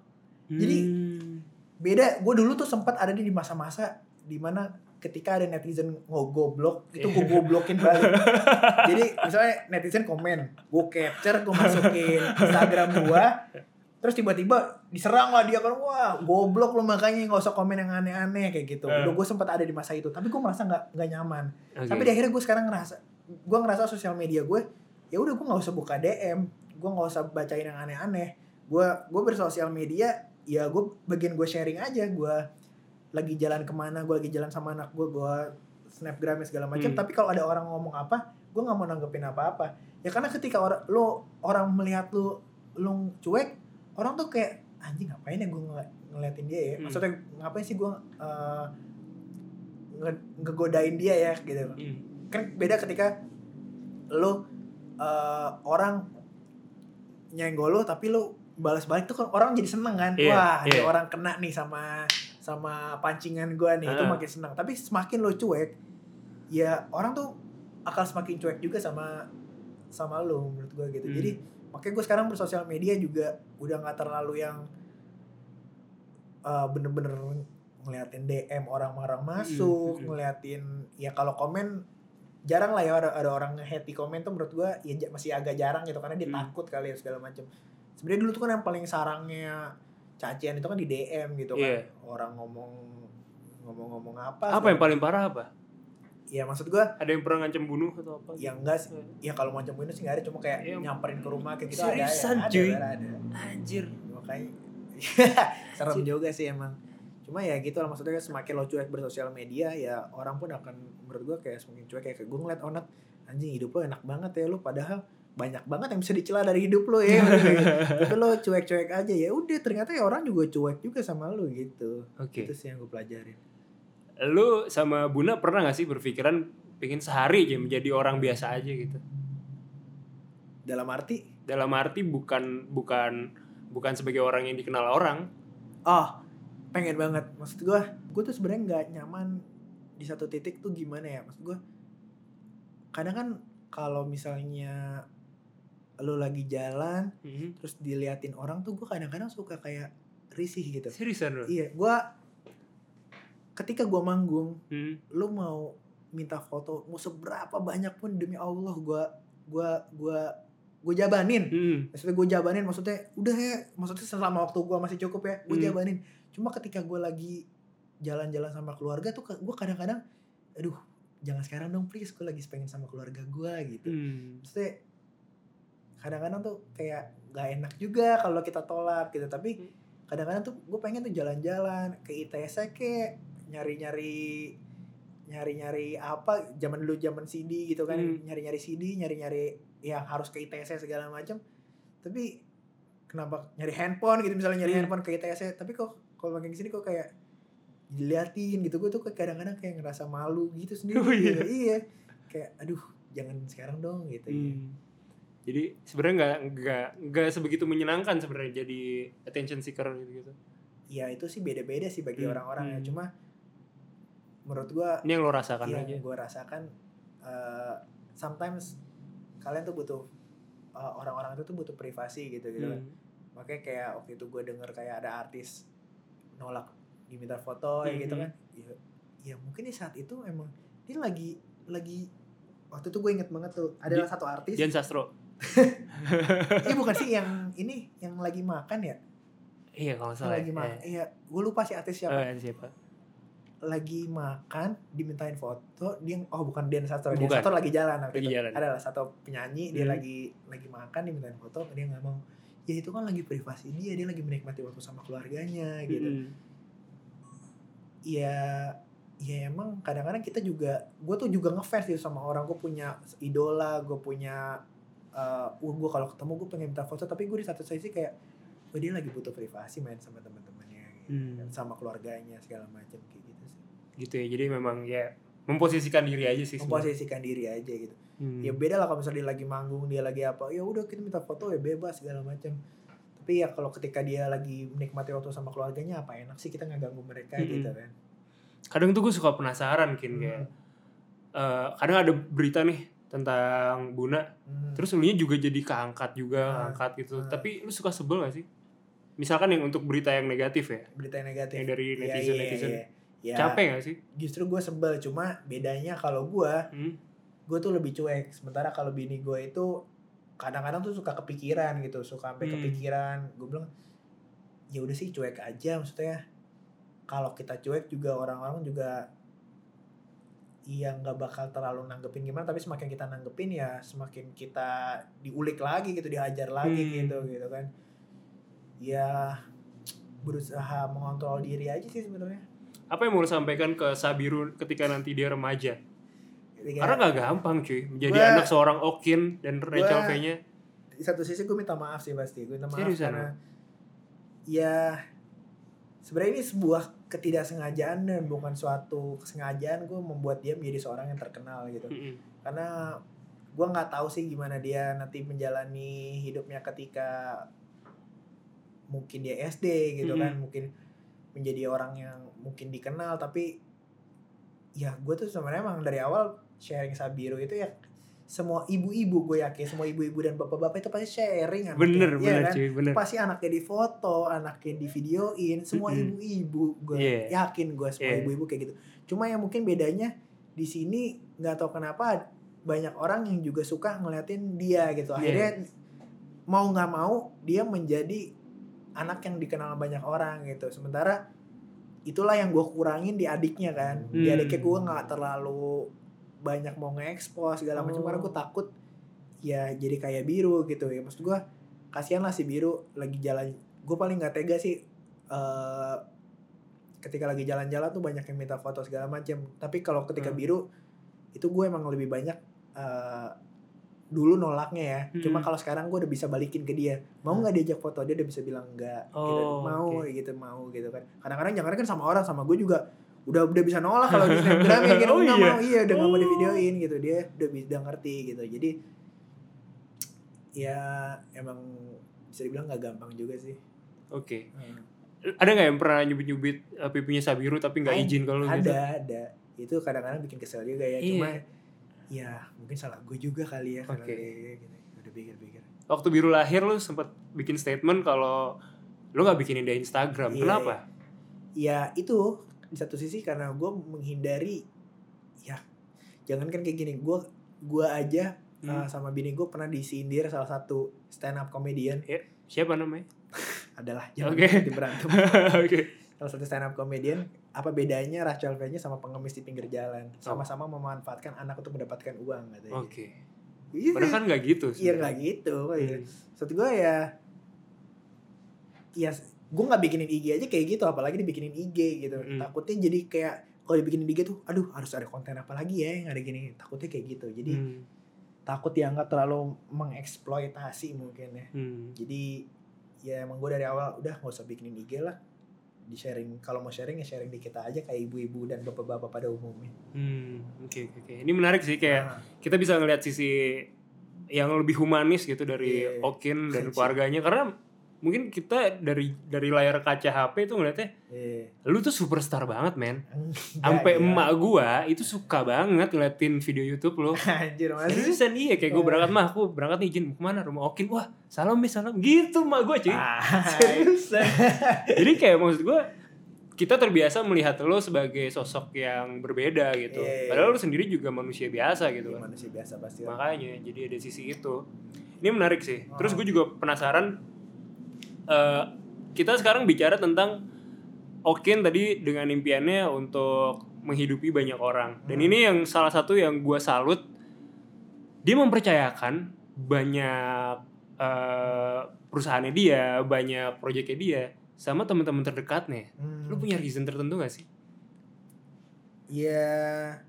Jadi- Hmm. beda gue dulu tuh sempat ada di masa-masa di mana ketika ada netizen ngogoblok itu gue goblokin <laughs> balik. Jadi misalnya netizen komen gue capture gue masukin Instagram gue terus tiba-tiba diserang lah dia kan wah goblok lo makanya nggak usah komen yang aneh-aneh kayak gitu. Eh. udah gue sempat ada di masa itu tapi gue merasa nggak nggak nyaman. Oke. tapi di akhirnya gue sekarang ngerasa gue ngerasa sosial media gue ya udah gue nggak usah buka DM gue nggak usah bacain yang aneh-aneh. Gue gue bersosial media ya gue bagian gue sharing aja gue lagi jalan ke mana gue lagi jalan sama anak gue gue snapgram segala macam Hmm. tapi kalau ada orang ngomong apa gue nggak mau nanggepin apa-apa ya karena ketika orang lo orang melihat lu lu cuek orang tuh kayak anjing ngapain ya gue ngel- ngeliatin dia ya Hmm. maksudnya ngapain sih gue uh, nge- ngegodain dia ya gitu Hmm. kan beda ketika lo uh, orang nyenggol lo tapi lo balas balik tuh kan orang jadi seneng kan Iya, wah iya. ada orang kena nih sama sama pancingan gue nih itu Ah. makin seneng tapi semakin lo cuek ya orang tuh akan semakin cuek juga sama sama lo menurut gue gitu Hmm. jadi makanya gue sekarang bersosial media juga udah nggak terlalu yang uh, bener-bener ngeliatin DM orang-orang masuk hmm. ngeliatin ya kalau komen jarang lah ya ada, ada orang nge-hate di komen tuh menurut gua ya masih agak jarang gitu karena dia Hmm. takut kali ya segala macam. Sebenarnya dulu tuh kan yang paling sarangnya cacian itu kan di DM gitu kan. Iya. Orang ngomong ngomong-ngomong apa. apa yang paling parah apa Ya maksud gua ada yang pernah ngancem bunuh atau apa ya enggak sih. Ya kalau mau bunuh sih enggak ada cuma kayak Iya. nyamperin ke rumah kayak gitu Seriusan, ada, ya, cuy? ada, ada, anjir Makanya <laughs> serem juga sih emang. Cuma ya gitu lah maksudnya semakin lo cuek bersosial media ya orang pun akan menurut gua kayak semakin cuek kayak gue ngeliat onat anjing hidup lo enak banget ya lo padahal banyak banget yang bisa dicela dari hidup lo ya <laughs> tapi lo cuek-cuek aja. Ya udah ternyata ya orang juga cuek juga sama lo gitu. Oke. Itu sih yang gue pelajarin. Lu sama Buna pernah gak sih berpikiran pengen sehari aja menjadi orang biasa aja gitu? Dalam arti? Dalam arti bukan bukan bukan sebagai orang yang dikenal orang. Oh pengen banget. Maksud gue gue tuh sebenarnya nggak nyaman di satu titik tuh gimana ya? Maksud gue kadang kan kalau misalnya lo lagi jalan Mhm. terus diliatin orang tuh gue kadang-kadang suka kayak risih gitu seriusan lu iya gue ketika gue manggung Hmm. lu mau minta foto mau seberapa banyak pun demi Allah gue gua gua gue jabanin Hmm. maksudnya gue jabanin maksudnya udah ya maksudnya selama waktu gue masih cukup ya gue Hmm. jabanin cuma ketika gue lagi jalan-jalan sama keluarga tuh gue kadang-kadang aduh jangan sekarang dong please gue lagi pengen sama keluarga gue gitu Hmm. maksudnya kadang-kadang tuh kayak gak enak juga kalau kita tolak gitu tapi Hmm. kadang-kadang tuh gue pengen tuh jalan-jalan ke ITS kayak nyari-nyari nyari-nyari apa zaman dulu zaman CD gitu kan Hmm. nyari-nyari CD nyari-nyari yang harus ke ITS segala macam tapi kenapa nyari handphone gitu misalnya nyari Hmm. handphone ke ITS tapi kok kalau makin ke sini kok kayak diliatin gitu gue tuh kadang-kadang kayak ngerasa malu gitu sendiri <laughs> Oh, iya. gitu. iya kayak aduh jangan sekarang dong gitu Hmm. Jadi sebenarnya nggak nggak nggak sebegitu menyenangkan sebenarnya jadi attention seeker gitu gitu. ya itu sih beda-beda sih bagi Hmm, orang-orang ya hmm. cuma menurut gue Ini yang lo rasakan yang aja. gue rasakan uh, sometimes kalian tuh butuh uh, orang-orang itu tuh butuh privasi gitu gitu kan. Hmm. makanya kayak waktu itu gue denger kayak ada artis nolak diminta foto ya gitu Mhm. kan ya, ya mungkin di saat itu emang dia lagi lagi waktu itu gue inget banget tuh ada satu artis Dian Sastro. <laughs> ini bukan sih yang ini yang lagi makan ya Iya kalau yang salah. lagi ya. makan iya gue lupa sih artis siapa Eh, siapa? lagi makan dimintain foto dia oh bukan Dian Sastro Dian Bukan. Sastro lagi jalan waktu Lagi itu. jalan. adalah satu penyanyi dia Hmm. lagi lagi makan dimintain foto dia nggak mau ya itu kan lagi privasi dia dia lagi menikmati waktu sama keluarganya gitu Mm-mm. ya ya emang kadang-kadang kita juga gue tuh juga ngefans gitu sama orang gue punya idola gue punya uh, gue kalau ketemu gue pengen minta foto tapi gue di satu sisi kayak oh dia lagi butuh privasi main sama teman-temannya gitu, Hmm. kan, sama keluarganya segala macam kayak gitu sih Gitu ya. Jadi memang ya memposisikan diri aja sih. memposisikan diri aja gitu Hmm. ya beda lah kalau misalnya dia lagi manggung dia lagi apa ya udah kita minta foto ya bebas segala macam tapi ya kalau ketika dia lagi menikmati waktu sama keluarganya apa enak sih kita nggak ganggu mereka Mm-mm. gitu kan Kadang tuh gue suka penasaran kin Hmm. kayak. eh, kadang ada berita nih tentang Buna Hmm. Terus lu juga jadi keangkat juga, Ah, angkat gitu. ah. Tapi lu suka sebel gak sih? Misalkan yang untuk berita yang negatif ya, berita yang negatif yang dari Iya, netizen iya, netizen. iya. Ya, Capek gak sih? justru gue sebel cuma bedanya kalau gue Hmm? gue tuh lebih cuek sementara kalau bini gue itu kadang-kadang tuh suka kepikiran gitu suka sampai Hmm. kepikiran gue bilang ya udah sih cuek aja maksudnya kalau kita cuek juga orang-orang juga iya nggak bakal terlalu nanggepin gimana tapi semakin kita nanggepin ya semakin kita diulik lagi gitu dihajar lagi Hmm. gitu gitu kan ya berusaha mengontrol diri aja sih sebenarnya Apa yang mau lu sampaikan ke Sabiru ketika nanti dia remaja? Ketika- Karena gak gampang cuy, menjadi Gua- anak seorang Okin dan Rachel V-nya. di satu sisi gue minta maaf sih pasti gue minta maaf Seriusan, karena ya sebenarnya ini sebuah ketidaksengajaan dan bukan suatu kesengajaan gue membuat dia menjadi seorang yang terkenal gitu Mm-mm. karena gue nggak tahu sih gimana dia nanti menjalani hidupnya ketika mungkin dia SD gitu kan Mm-mm. mungkin menjadi orang yang mungkin dikenal tapi ya gue tuh sebenarnya emang dari awal sharing Sabiru itu ya semua ibu-ibu gue yakin semua ibu-ibu dan bapak-bapak itu pasti sharing anaknya, Bener, iya bener kan? cuy, bener. pasti anaknya di foto, anaknya di videoin, semua ibu-ibu gue Iya. yakin gue semua Iya. ibu-ibu kayak gitu. Cuma yang mungkin bedanya di sini nggak tahu kenapa banyak orang yang juga suka ngeliatin dia gitu. Akhirnya mau nggak mau dia menjadi anak yang dikenal banyak orang gitu. Sementara itulah yang gue kurangin di adiknya kan. Di Hmm. adiknya gue nggak terlalu banyak mau nge-expose segala macam Oh. karena gue takut ya jadi kayak biru gitu ya maksud gue kasihan lah si biru lagi jalan gue paling nggak tega sih eh ketika lagi jalan-jalan tuh banyak yang minta foto segala macam tapi kalau ketika Hmm. biru itu gue emang lebih banyak eh dulu nolaknya ya cuma Hmm. kalau sekarang gue udah bisa balikin ke dia mau nggak diajak foto dia udah bisa bilang enggak gitu. Oh, mau oke. gitu mau gitu kan kadang-kadang jangan kan sama orang sama gue juga udah udah bisa nolak kalau di snapgram ya <laughs> gitu Oh, nggak iya? mau iya udah nggak mau Oh. di videoin gitu dia udah bisa udah ngerti gitu jadi ya emang bisa dibilang nggak gampang juga sih Oke. Hmm. Ada gak yang pernah nyubit-nyubit uh, pipinya Sabiru tapi gak Ada, izin kalau ada gitu? ada itu kadang-kadang bikin kesel juga ya Iya. cuma ya mungkin salah gue juga kali ya Oke. kayak gitu. udah pikir-pikir Waktu Biru lahir lu sempat bikin statement kalau lu gak bikinin dia Instagram. Iya, Kenapa? ya itu di satu sisi karena gue menghindari ya jangan kan kayak gini gue gue aja Hmm. uh, sama bini gue pernah disindir salah satu stand up comedian Siapa namanya? <laughs> adalah jangan nanti berantem <laughs> Oke. salah satu stand up comedian apa bedanya Rachel V-nya sama pengemis di pinggir jalan sama-sama memanfaatkan anak untuk mendapatkan uang katanya Oke. Iya, Padahal kan gak gitu. iya nggak gitu. Hmm. Maksud gue ya ya gue nggak bikinin IG aja kayak gitu apalagi dibikinin IG gitu Mm. takutnya jadi kayak kalau dibikinin IG tuh aduh harus ada konten apa lagi ya yang ada gini takutnya kayak gitu jadi Hmm. takut dianggap terlalu mengeksploitasi mungkin ya Hmm. jadi ya emang gue dari awal udah nggak usah bikinin IG lah di sharing kalau mau sharing ya sharing di kita aja kayak ibu-ibu dan bapak-bapak pada umumnya Hmm. Oke oke oke. Ini menarik sih kayak Nah, kita bisa ngeliat sisi yang lebih humanis gitu dari Iya. Okin dan keluarganya karena mungkin kita dari dari layar kaca HP tuh ngeliatnya Iya. lu tuh superstar banget men. Sampai ya. emak gua itu suka banget ngeliatin video YouTube lu. Anjir. Seriusan iya kayak gue berangkat mah aku berangkat nih izin ke mana? Rumah Okin. Wah salam mis salam. Gitu mak gue cuy. Ah, <laughs> seriusan. jadi kayak maksud gue kita terbiasa melihat lo sebagai sosok yang berbeda gitu. Iya. padahal lo sendiri juga manusia biasa gitu kan. manusia biasa pasti. makanya jadi ada sisi itu. Ini menarik sih. Terus gue juga penasaran eh, kita sekarang bicara tentang Okin tadi dengan impiannya untuk menghidupi banyak orang dan ini yang salah satu yang gue salut dia mempercayakan banyak eh, perusahaannya dia banyak proyeknya dia sama teman-teman terdekatnya Hmm. lu punya reason tertentu gak sih Iya.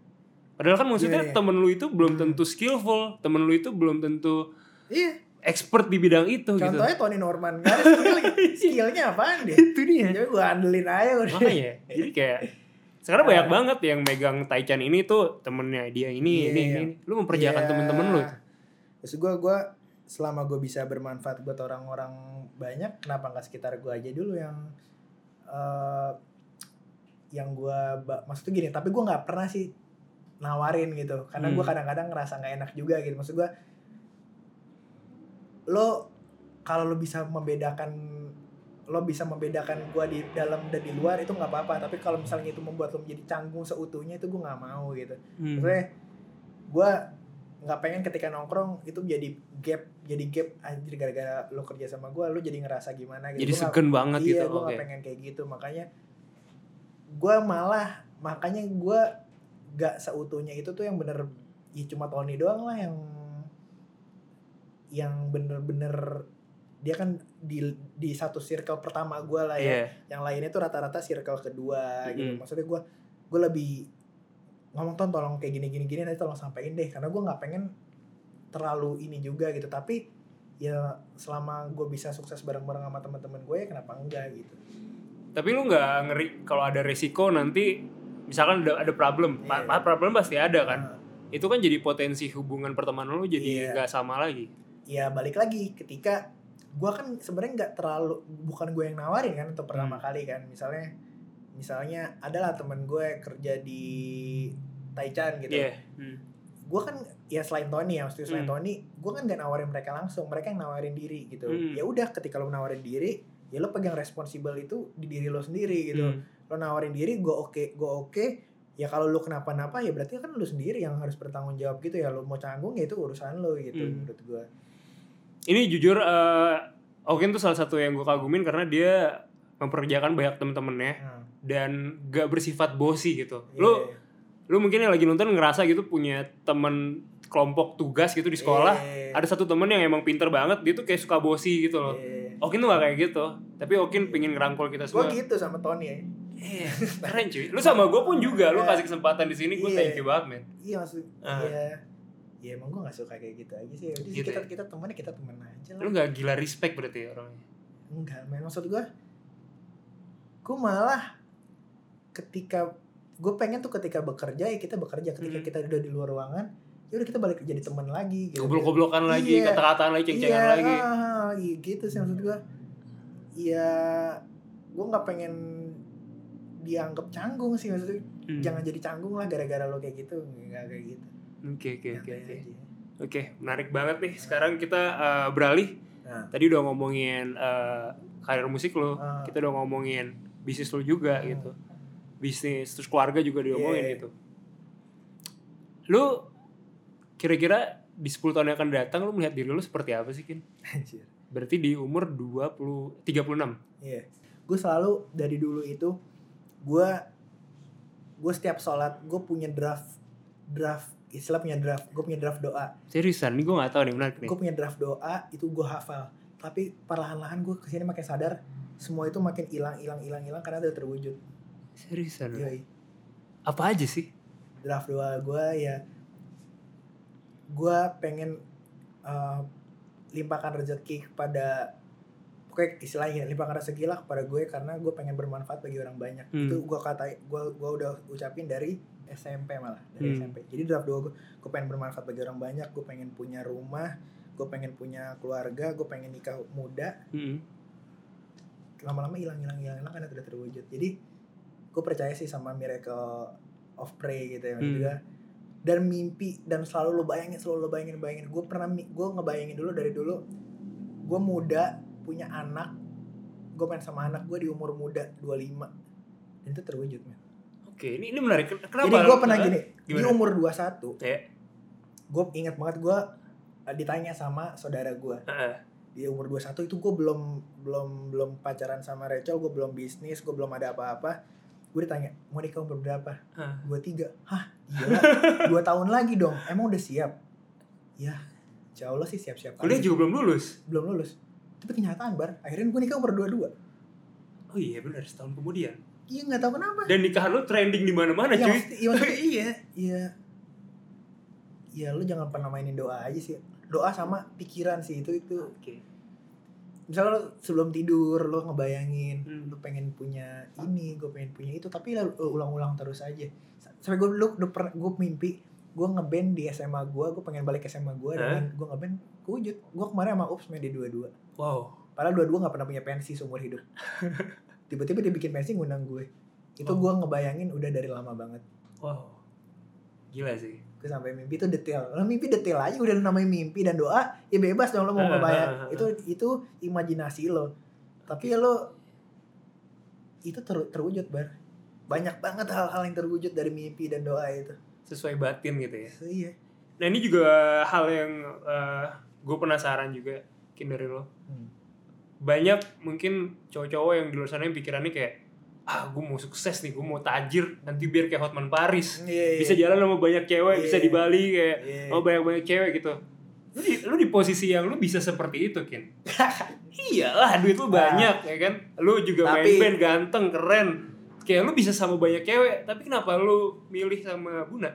padahal kan maksudnya Iya, iya. temen lu itu belum Hmm. tentu skillful temen lu itu belum tentu Iya. Expert di bidang itu gitu Contohnya Tony Norman. Ada skill, <laughs> skillnya apaan dia? itu dia Jadi gue andelin aja udah. makanya jadi kayak sekarang banyak banget yang megang Taichan ini tuh temennya dia ini Iya, ini, iya. ini lu mempercayakan Iya. temen-temen lu Terus gue gue selama gue bisa bermanfaat buat orang-orang banyak, kenapa nggak sekitar gue aja dulu yang eh yang gue maksud tuh gini, tapi gue nggak pernah sih nawarin gitu, karena gue Hmm. kadang-kadang ngerasa nggak enak juga gitu. Maksud gue lo kalau lo bisa membedakan lo bisa membedakan gue di dalam dan di luar itu nggak apa-apa. Tapi kalau misalnya itu membuat lo menjadi canggung seutuhnya itu gue nggak mau gitu. Hmm. Maksudnya gue nggak pengen ketika nongkrong itu jadi gap jadi gap anjir gara-gara lo kerja sama gue lo jadi ngerasa gimana gitu. Jadi Gua segen banget iya gitu gue nggak pengen kayak gitu. Makanya gue malah makanya gue gak seutuhnya itu tuh yang bener ya cuma Tony doang lah yang yang bener-bener dia kan di di satu circle pertama gue lah ya. Iya. yang lainnya tuh rata-rata circle kedua gitu. Mm. maksudnya gue gue lebih ngomong ton tolong kayak gini gini gini nanti tolong sampein deh. Karena gue nggak pengen terlalu ini juga gitu. Tapi ya selama gue bisa sukses bareng-bareng sama teman-teman gue ya kenapa enggak gitu. Tapi lu nggak ngeri kalau ada resiko nanti misalkan ada ada problem. Pa- Iya. problem pasti ada kan? Nah, itu kan jadi potensi hubungan pertemanan lu jadi Iya. nggak sama lagi ya balik lagi ketika gue kan sebenarnya nggak terlalu bukan gue yang nawarin kan untuk pertama Hmm. kali kan misalnya misalnya adalah temen gue kerja di Taichan gitu Iya. Hmm. gue kan ya selain Tony ya maksudnya selain Hmm. Tony gue kan gak nawarin mereka langsung mereka yang nawarin diri gitu Hmm. ya udah ketika lo nawarin diri ya lo pegang responsible itu di diri lo sendiri gitu Hmm. lo nawarin diri gue oke gue oke ya kalau lo kenapa-napa ya berarti kan lo sendiri yang harus bertanggung jawab gitu ya lo mau canggung ya itu urusan lo gitu Hmm. menurut gue ini jujur eh Okin tuh salah satu yang gue kagumin karena dia memperkerjakan banyak temen-temennya nah, dan gak bersifat bosi gitu. iya. Lu lu mungkin yang lagi nonton ngerasa gitu punya temen kelompok tugas gitu di sekolah. Iya. Ada satu temen yang emang pinter banget, dia tuh kayak suka bosi gitu loh. Iya. Okin tuh gak kayak gitu, tapi Okin pengen ngerangkul kita gue semua. gitu sama Tony ya Iya, <laughs> keren cuy. Lu sama gue pun juga, lu Iya. kasih kesempatan di sini, gue Iya. thank you banget men. iya maksud Ah. iya ya emang gue gak suka kayak gitu aja sih sih, Gitu kita ya? kita temen kita temen aja lah Lu gak gila respect berarti ya orangnya. enggak men maksud gue gue malah ketika gue pengen tuh ketika bekerja ya kita bekerja ketika Hmm. kita udah di luar ruangan ya udah kita balik jadi teman lagi gitu Goblok-goblokan lagi, Iya. kata-kataan lagi, ceng-cengan iya, lagi. ah, iya gitu sih maksud gue ya gue nggak pengen dianggap canggung sih maksudnya Hmm. jangan jadi canggung lah gara-gara lo kayak gitu nggak kayak gitu Oke, oke, oke, oke. menarik banget nih. Sekarang kita eh, beralih. Nah. Tadi udah ngomongin eh, karir musik lo, Ah. kita udah ngomongin bisnis lo juga Hmm. gitu. Bisnis terus keluarga juga diomongin Iya. gitu. Lu kira-kira di 10 tahun yang akan datang lu melihat diri lu seperti apa sih, Kin? Anjir. Berarti di umur 20 36. Iya. Gue selalu dari dulu itu gue gue setiap sholat gue punya draft draft istilah punya draft gue punya draft doa Seriusan, ini gue gak tahu nih menarik nih. gue punya draft doa itu gue hafal tapi perlahan-lahan gue ke sini makin sadar semua itu makin hilang hilang hilang hilang karena udah terwujud Seriusan. Yoi. Apa aja sih? draft doa gue ya gue pengen eh, limpahkan rezeki kepada pokoknya istilahnya limpahkan rezeki lah kepada gue karena gue pengen bermanfaat bagi orang banyak Hmm. itu gue kata gue gue udah ucapin dari SMP malah dari Hmm. SMP. Jadi draft doa gue gue pengen bermanfaat bagi orang banyak gue pengen punya rumah gue pengen punya keluarga gue pengen nikah muda. Hmm. lama-lama hilang hilang hilang hilang karena tidak terwujud. Jadi gue percaya sih sama miracle of pray gitu ya Hmm. juga dan mimpi dan selalu lo bayangin selalu lo bayangin bayangin. Gue pernah gue ngebayangin dulu dari dulu gue muda punya anak gue main sama anak gue di umur muda 25 dan itu terwujud men Oke, ini ini menarik. Kenapa? jadi gue pernah gini di Gimana? umur 21 Ya. gue ingat banget gue ditanya sama saudara gue Heeh. di umur 21 itu gue belum belum belum pacaran sama Rachel gue belum bisnis gue belum ada apa-apa gue ditanya mau nikah umur berapa Hah. gue tiga hah gila dua tahun lagi dong emang udah siap ya insya Allah sih siap-siap Kuliah juga belum lulus. belum lulus tapi kenyataan bar akhirnya gue nikah umur 22 Oh iya benar setahun kemudian. Iya nggak tahu kenapa. Dan nikahan lu trending di mana-mana, Iya, cuy. maksud- iya, maksudnya <laughs> iya iya. Iya lu jangan pernah mainin doa aja sih. Doa sama pikiran sih itu itu. Oke. misalnya lo sebelum tidur lo ngebayangin Hmm. lo pengen punya ini gue pengen punya itu tapi lo lo ulang-ulang terus aja. Sampai gue udah pernah gue mimpi gue ngeband di SMA gue gue pengen balik ke SMA gue dengan gue ngeband wujud gue kemarin sama Ups main di dua-dua. Wow. padahal dua-dua nggak pernah punya pensi seumur hidup <laughs> tiba-tiba dia bikin pensi ngundang gue itu Oh. gue ngebayangin udah dari lama banget Wow. Gila sih. gue sampai mimpi itu detail lo mimpi detail aja udah namanya mimpi dan doa ya bebas dong lo mau <laughs> ngebayang <laughs> itu itu imajinasi lo tapi ya lo itu ter, terwujud bar banyak banget hal-hal yang terwujud dari mimpi dan doa itu Sesuai batin gitu ya. So, iya Nah ini juga hal yang gue penasaran juga mungkin dari lo. Hmm. Banyak mungkin cowok-cowok yang di luar sana yang pikirannya kayak ah gue mau sukses nih, gue mau tajir nanti biar kayak Hotman Paris. Iya, iya. Bisa jalan sama banyak cewek, Iya. bisa di Bali kayak Iya. oh banyak-banyak cewek gitu. Lu di, lu di posisi yang lu bisa seperti itu, Kin. <laughs> Iyalah, duit lu banyak ya kan. Lu juga main Tapi- band ganteng, keren. Kayak lu bisa sama banyak cewek, tapi kenapa lu milih sama Buna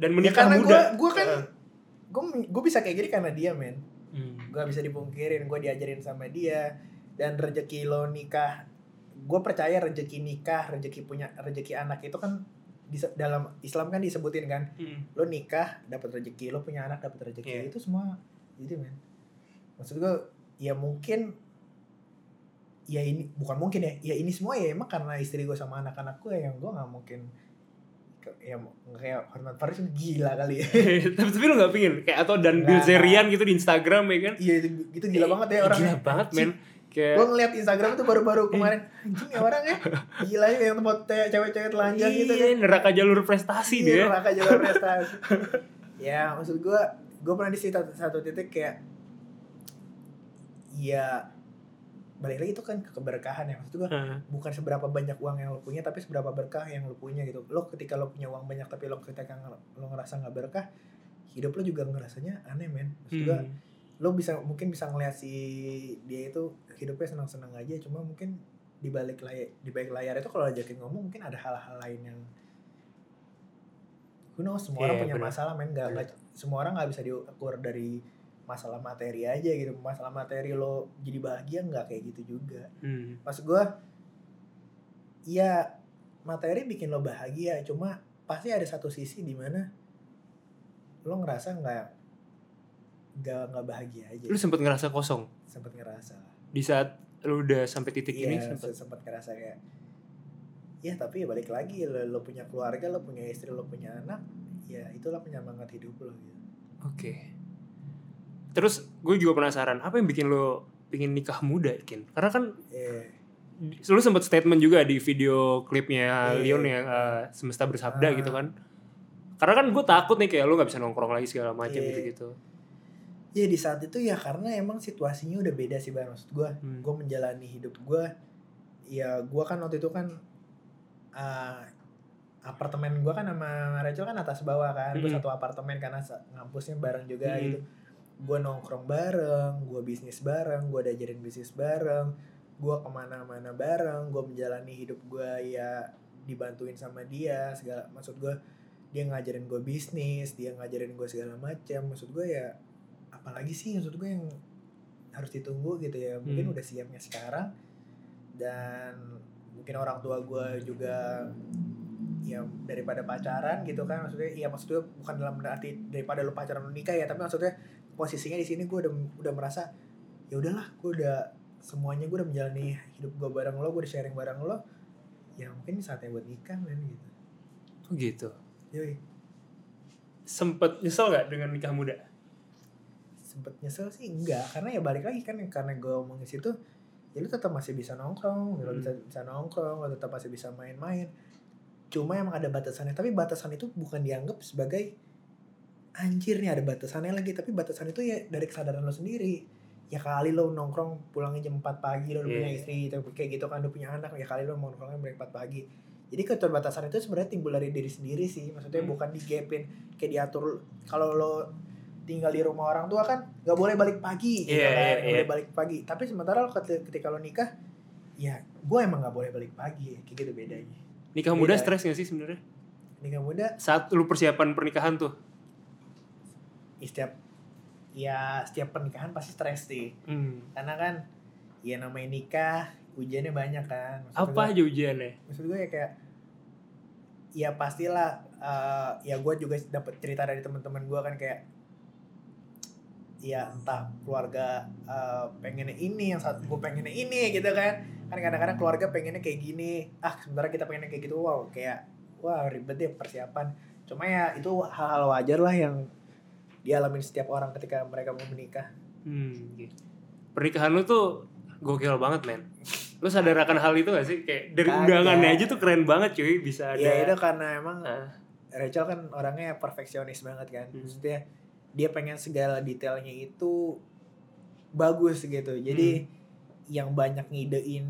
dan ya menikah karena muda? gue kan Heeh. gue bisa kayak gini karena dia men. Gak bisa dipungkirin gue diajarin sama dia. Dan rezeki lo nikah gue percaya rezeki nikah rezeki punya rezeki anak itu kan di, dalam Islam kan disebutin kan. Hmm. lo nikah dapat rezeki lo punya anak dapat rezeki Iya. itu semua itu men. Maksud gue ya mungkin ya ini bukan mungkin ya ya ini semua ya emang karena istri gue sama anak-anak gue yang gue nggak mungkin ya nggak kayak Hotman Paris gila kali ya. <laughs> Tapi tapi lu gak pingin? Kayak atau dan Nggak. Bilzerian gitu di Instagram ya kan? iya itu, itu gila banget ya orangnya Gila banget men. Kayak gue ngeliat Instagram itu baru-baru kemarin. Anjing ya orang ya. Gila ya yang tempat te- cewek-cewek telanjang gitu Iya, kan. neraka jalur prestasi Iya, dia. neraka jalur <laughs> prestasi. Ya maksud gue gue pernah di satu, satu titik kayak ya balik lagi itu kan ke keberkahan ya. Maksud gue bukan seberapa banyak uang yang lo punya tapi seberapa berkah yang lo punya gitu. Lo ketika lo punya uang banyak tapi lo ketika lo ngerasa nggak berkah hidup lo juga ngerasanya aneh men. Maksud gue Hmm. lo bisa mungkin bisa ngeliat si dia itu hidupnya senang-senang aja cuma mungkin di balik layar di balik layar itu kalau ajakin ngomong mungkin ada hal-hal lain yang who knows semua orang Iya, punya benar. masalah men. Nggak nggak- semua orang nggak bisa diukur dari masalah materi aja gitu masalah materi lo jadi bahagia nggak kayak gitu juga Hmm. maksud gue ya materi bikin lo bahagia cuma pasti ada satu sisi di mana lo ngerasa nggak nggak nggak bahagia aja Lu sempet ngerasa kosong sempet ngerasa di saat lu udah sampai titik ini iya sempet. sempat ngerasa kayak ya tapi ya balik lagi lo, lo punya keluarga lo punya istri lo punya anak ya itulah penyemangat hidup lo gitu Oke. Terus gue juga penasaran apa yang bikin lo pingin nikah muda, Kin? Karena kan Iya. lu sempat statement juga di video klipnya Iya. Leon yang eh, semesta bersabda Ah. gitu kan. Karena kan gue takut nih kayak lu nggak bisa nongkrong lagi segala macam Iya. gitu-gitu. ya di saat itu ya karena emang situasinya udah beda sih bang maksud gue Hmm. gue menjalani hidup gue ya gue kan waktu itu kan uh, apartemen gue kan sama Rachel kan atas bawah kan gue Mm-mm. satu apartemen karena ngampusnya bareng juga Mm-mm. gitu gue nongkrong bareng gue bisnis bareng gue diajarin bisnis bareng gue ke mana-mana bareng gue menjalani hidup gue ya dibantuin sama dia segala maksud gue dia ngajarin gue bisnis dia ngajarin gue segala macam maksud gue ya apalagi sih maksud gue yang harus ditunggu gitu ya mungkin Hmm. udah siapnya sekarang dan mungkin orang tua gue juga ya daripada pacaran gitu kan maksudnya iya maksudnya bukan dalam arti daripada lu pacaran lu nikah ya tapi maksudnya posisinya di sini gue udah udah merasa ya udahlah gue udah semuanya gue udah menjalani hidup gue bareng lo gue udah sharing bareng lo ya mungkin saatnya buat nikah men gitu Oh gitu. Yoi. Sempet nyesel gak dengan nikah muda? sempet nyesel sih enggak karena ya balik lagi kan karena gue ngomongin situ ya lu tetap masih bisa nongkrong Hmm. bisa, bisa nongkrong lu tetap masih bisa main-main cuma emang ada batasannya tapi batasan itu bukan dianggap sebagai anjir nih ada batasannya lagi tapi batasan itu ya dari kesadaran lo sendiri ya kali lo nongkrong pulangnya jam 4 pagi lo udah punya Iya. istri gitu, kayak gitu kan udah punya anak ya kali lo mau nongkrongnya jam 4 pagi jadi keterbatasan itu sebenarnya timbul dari diri sendiri sih maksudnya Hmm. bukan digepin kayak diatur kalau lo tinggal di rumah orang tua kan nggak boleh balik pagi gitu Iya, kan iya, nggak iya. boleh balik pagi tapi sementara lo ketika, lo nikah ya gue emang nggak boleh balik pagi kayak gitu bedanya Nikah muda stres gak sih sebenarnya? nikah muda Saat lu persiapan pernikahan tuh. Ya setiap ya setiap pernikahan pasti stres sih. Hmm. karena kan ya namanya nikah ujiannya banyak kan. Maksud Apa gua- aja ujiannya? maksud gue ya kayak ya pastilah eh, ya gue juga dapat cerita dari teman-teman gue kan kayak ya entah keluarga eh, pengennya ini yang saat gue pengennya ini gitu kan. Kan kadang-kadang keluarga pengennya kayak gini ah sementara kita pengennya kayak gitu. Wow kayak wah ribet deh persiapan. Cuma ya itu hal-hal wajar lah yang dialami setiap orang ketika mereka mau menikah Hmm. gitu. Pernikahan lu tuh gokil banget men. Lu sadar akan hal itu gak sih? Kayak dari Kagak. undangannya aja tuh keren banget cuy bisa ada. ya itu karena emang Ah, Rachel kan orangnya perfeksionis banget kan. Hmm. Maksudnya dia pengen segala detailnya itu bagus gitu. Jadi Hmm. yang banyak ngidein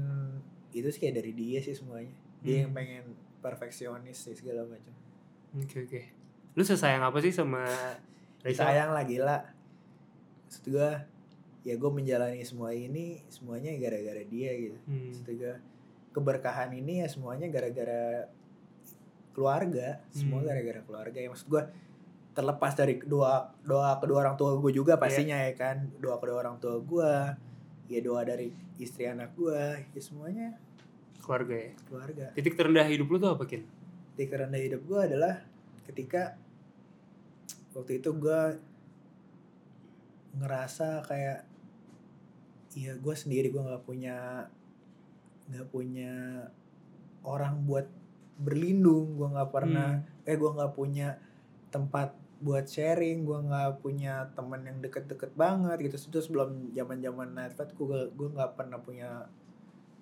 itu sih kayak dari dia sih semuanya. Dia yang Hmm. pengen perfeksionis sih segala macam. Oke oke. Lu sesayang apa sih sama Rachel? Sayang lah gila. Maksud gue ya gue menjalani semua ini semuanya gara-gara dia gitu. Hmm. Maksud gue keberkahan ini ya semuanya gara-gara keluarga semua Hmm. gara-gara keluarga ya maksud gue terlepas dari doa doa kedua orang tua gue juga pastinya ya kan doa kedua orang tua gue ya doa dari istri anak gue ya semuanya Keluarga ya. keluarga Titik terendah hidup lu tuh apa Kin? titik terendah hidup gue adalah ketika waktu itu gue ngerasa kayak ya gue sendiri gue nggak punya nggak punya orang buat berlindung. Gue nggak pernah eh gue nggak punya tempat buat sharing. Gue nggak punya teman yang deket-deket banget gitu. Itu sebelum zaman zaman night gue gue nggak pernah punya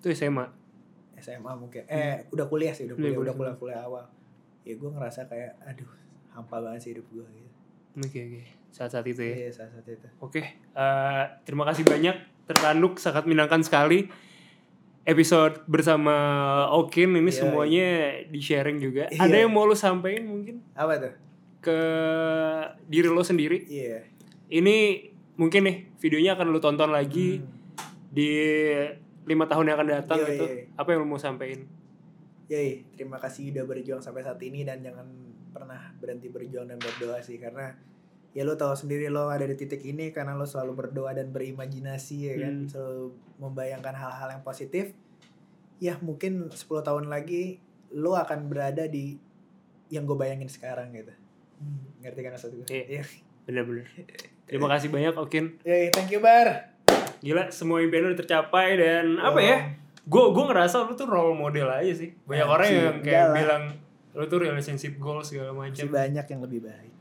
Itu SMA. SMA mungkin. Eh udah kuliah sih udah Kuliah, udah kuliah. kuliah kuliah awal. Ya gue ngerasa kayak aduh hampa banget sih hidup gue gitu Oke oke. Saat-saat itu ya. iya saat saat itu Oke, eh, terima kasih banyak tertanduk sangat menyenangkan sekali episode bersama Okin ini Iya, semuanya di sharing juga. Iya. Ada yang mau lu sampaikan mungkin apa tuh ke diri lo sendiri? iya Ini mungkin nih videonya akan lu tonton lagi Hmm. di lima tahun yang akan datang Iya, gitu. iya. Apa yang lu mau sampaikan? Yoi, terima kasih udah berjuang sampai saat ini dan jangan pernah berhenti berjuang dan berdoa sih karena ya lo tahu sendiri lo ada di titik ini karena lo selalu berdoa dan berimajinasi ya kan Hmm. selalu membayangkan hal-hal yang positif ya mungkin 10 tahun lagi lo akan berada di yang gue bayangin sekarang gitu ngerti kan maksud gue Iya. iya Bener-bener. <laughs> Terima kasih banyak Okin. Yoi, thank you bar Gila, semua impian lu tercapai dan apa ya? gue gue ngerasa lu tuh role model aja sih banyak orang yang kayak bilang lu tuh relationship goals segala masih macam banyak yang lebih baik.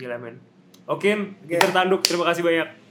Gila men. Oke Oke. Peter Tanduk terima kasih banyak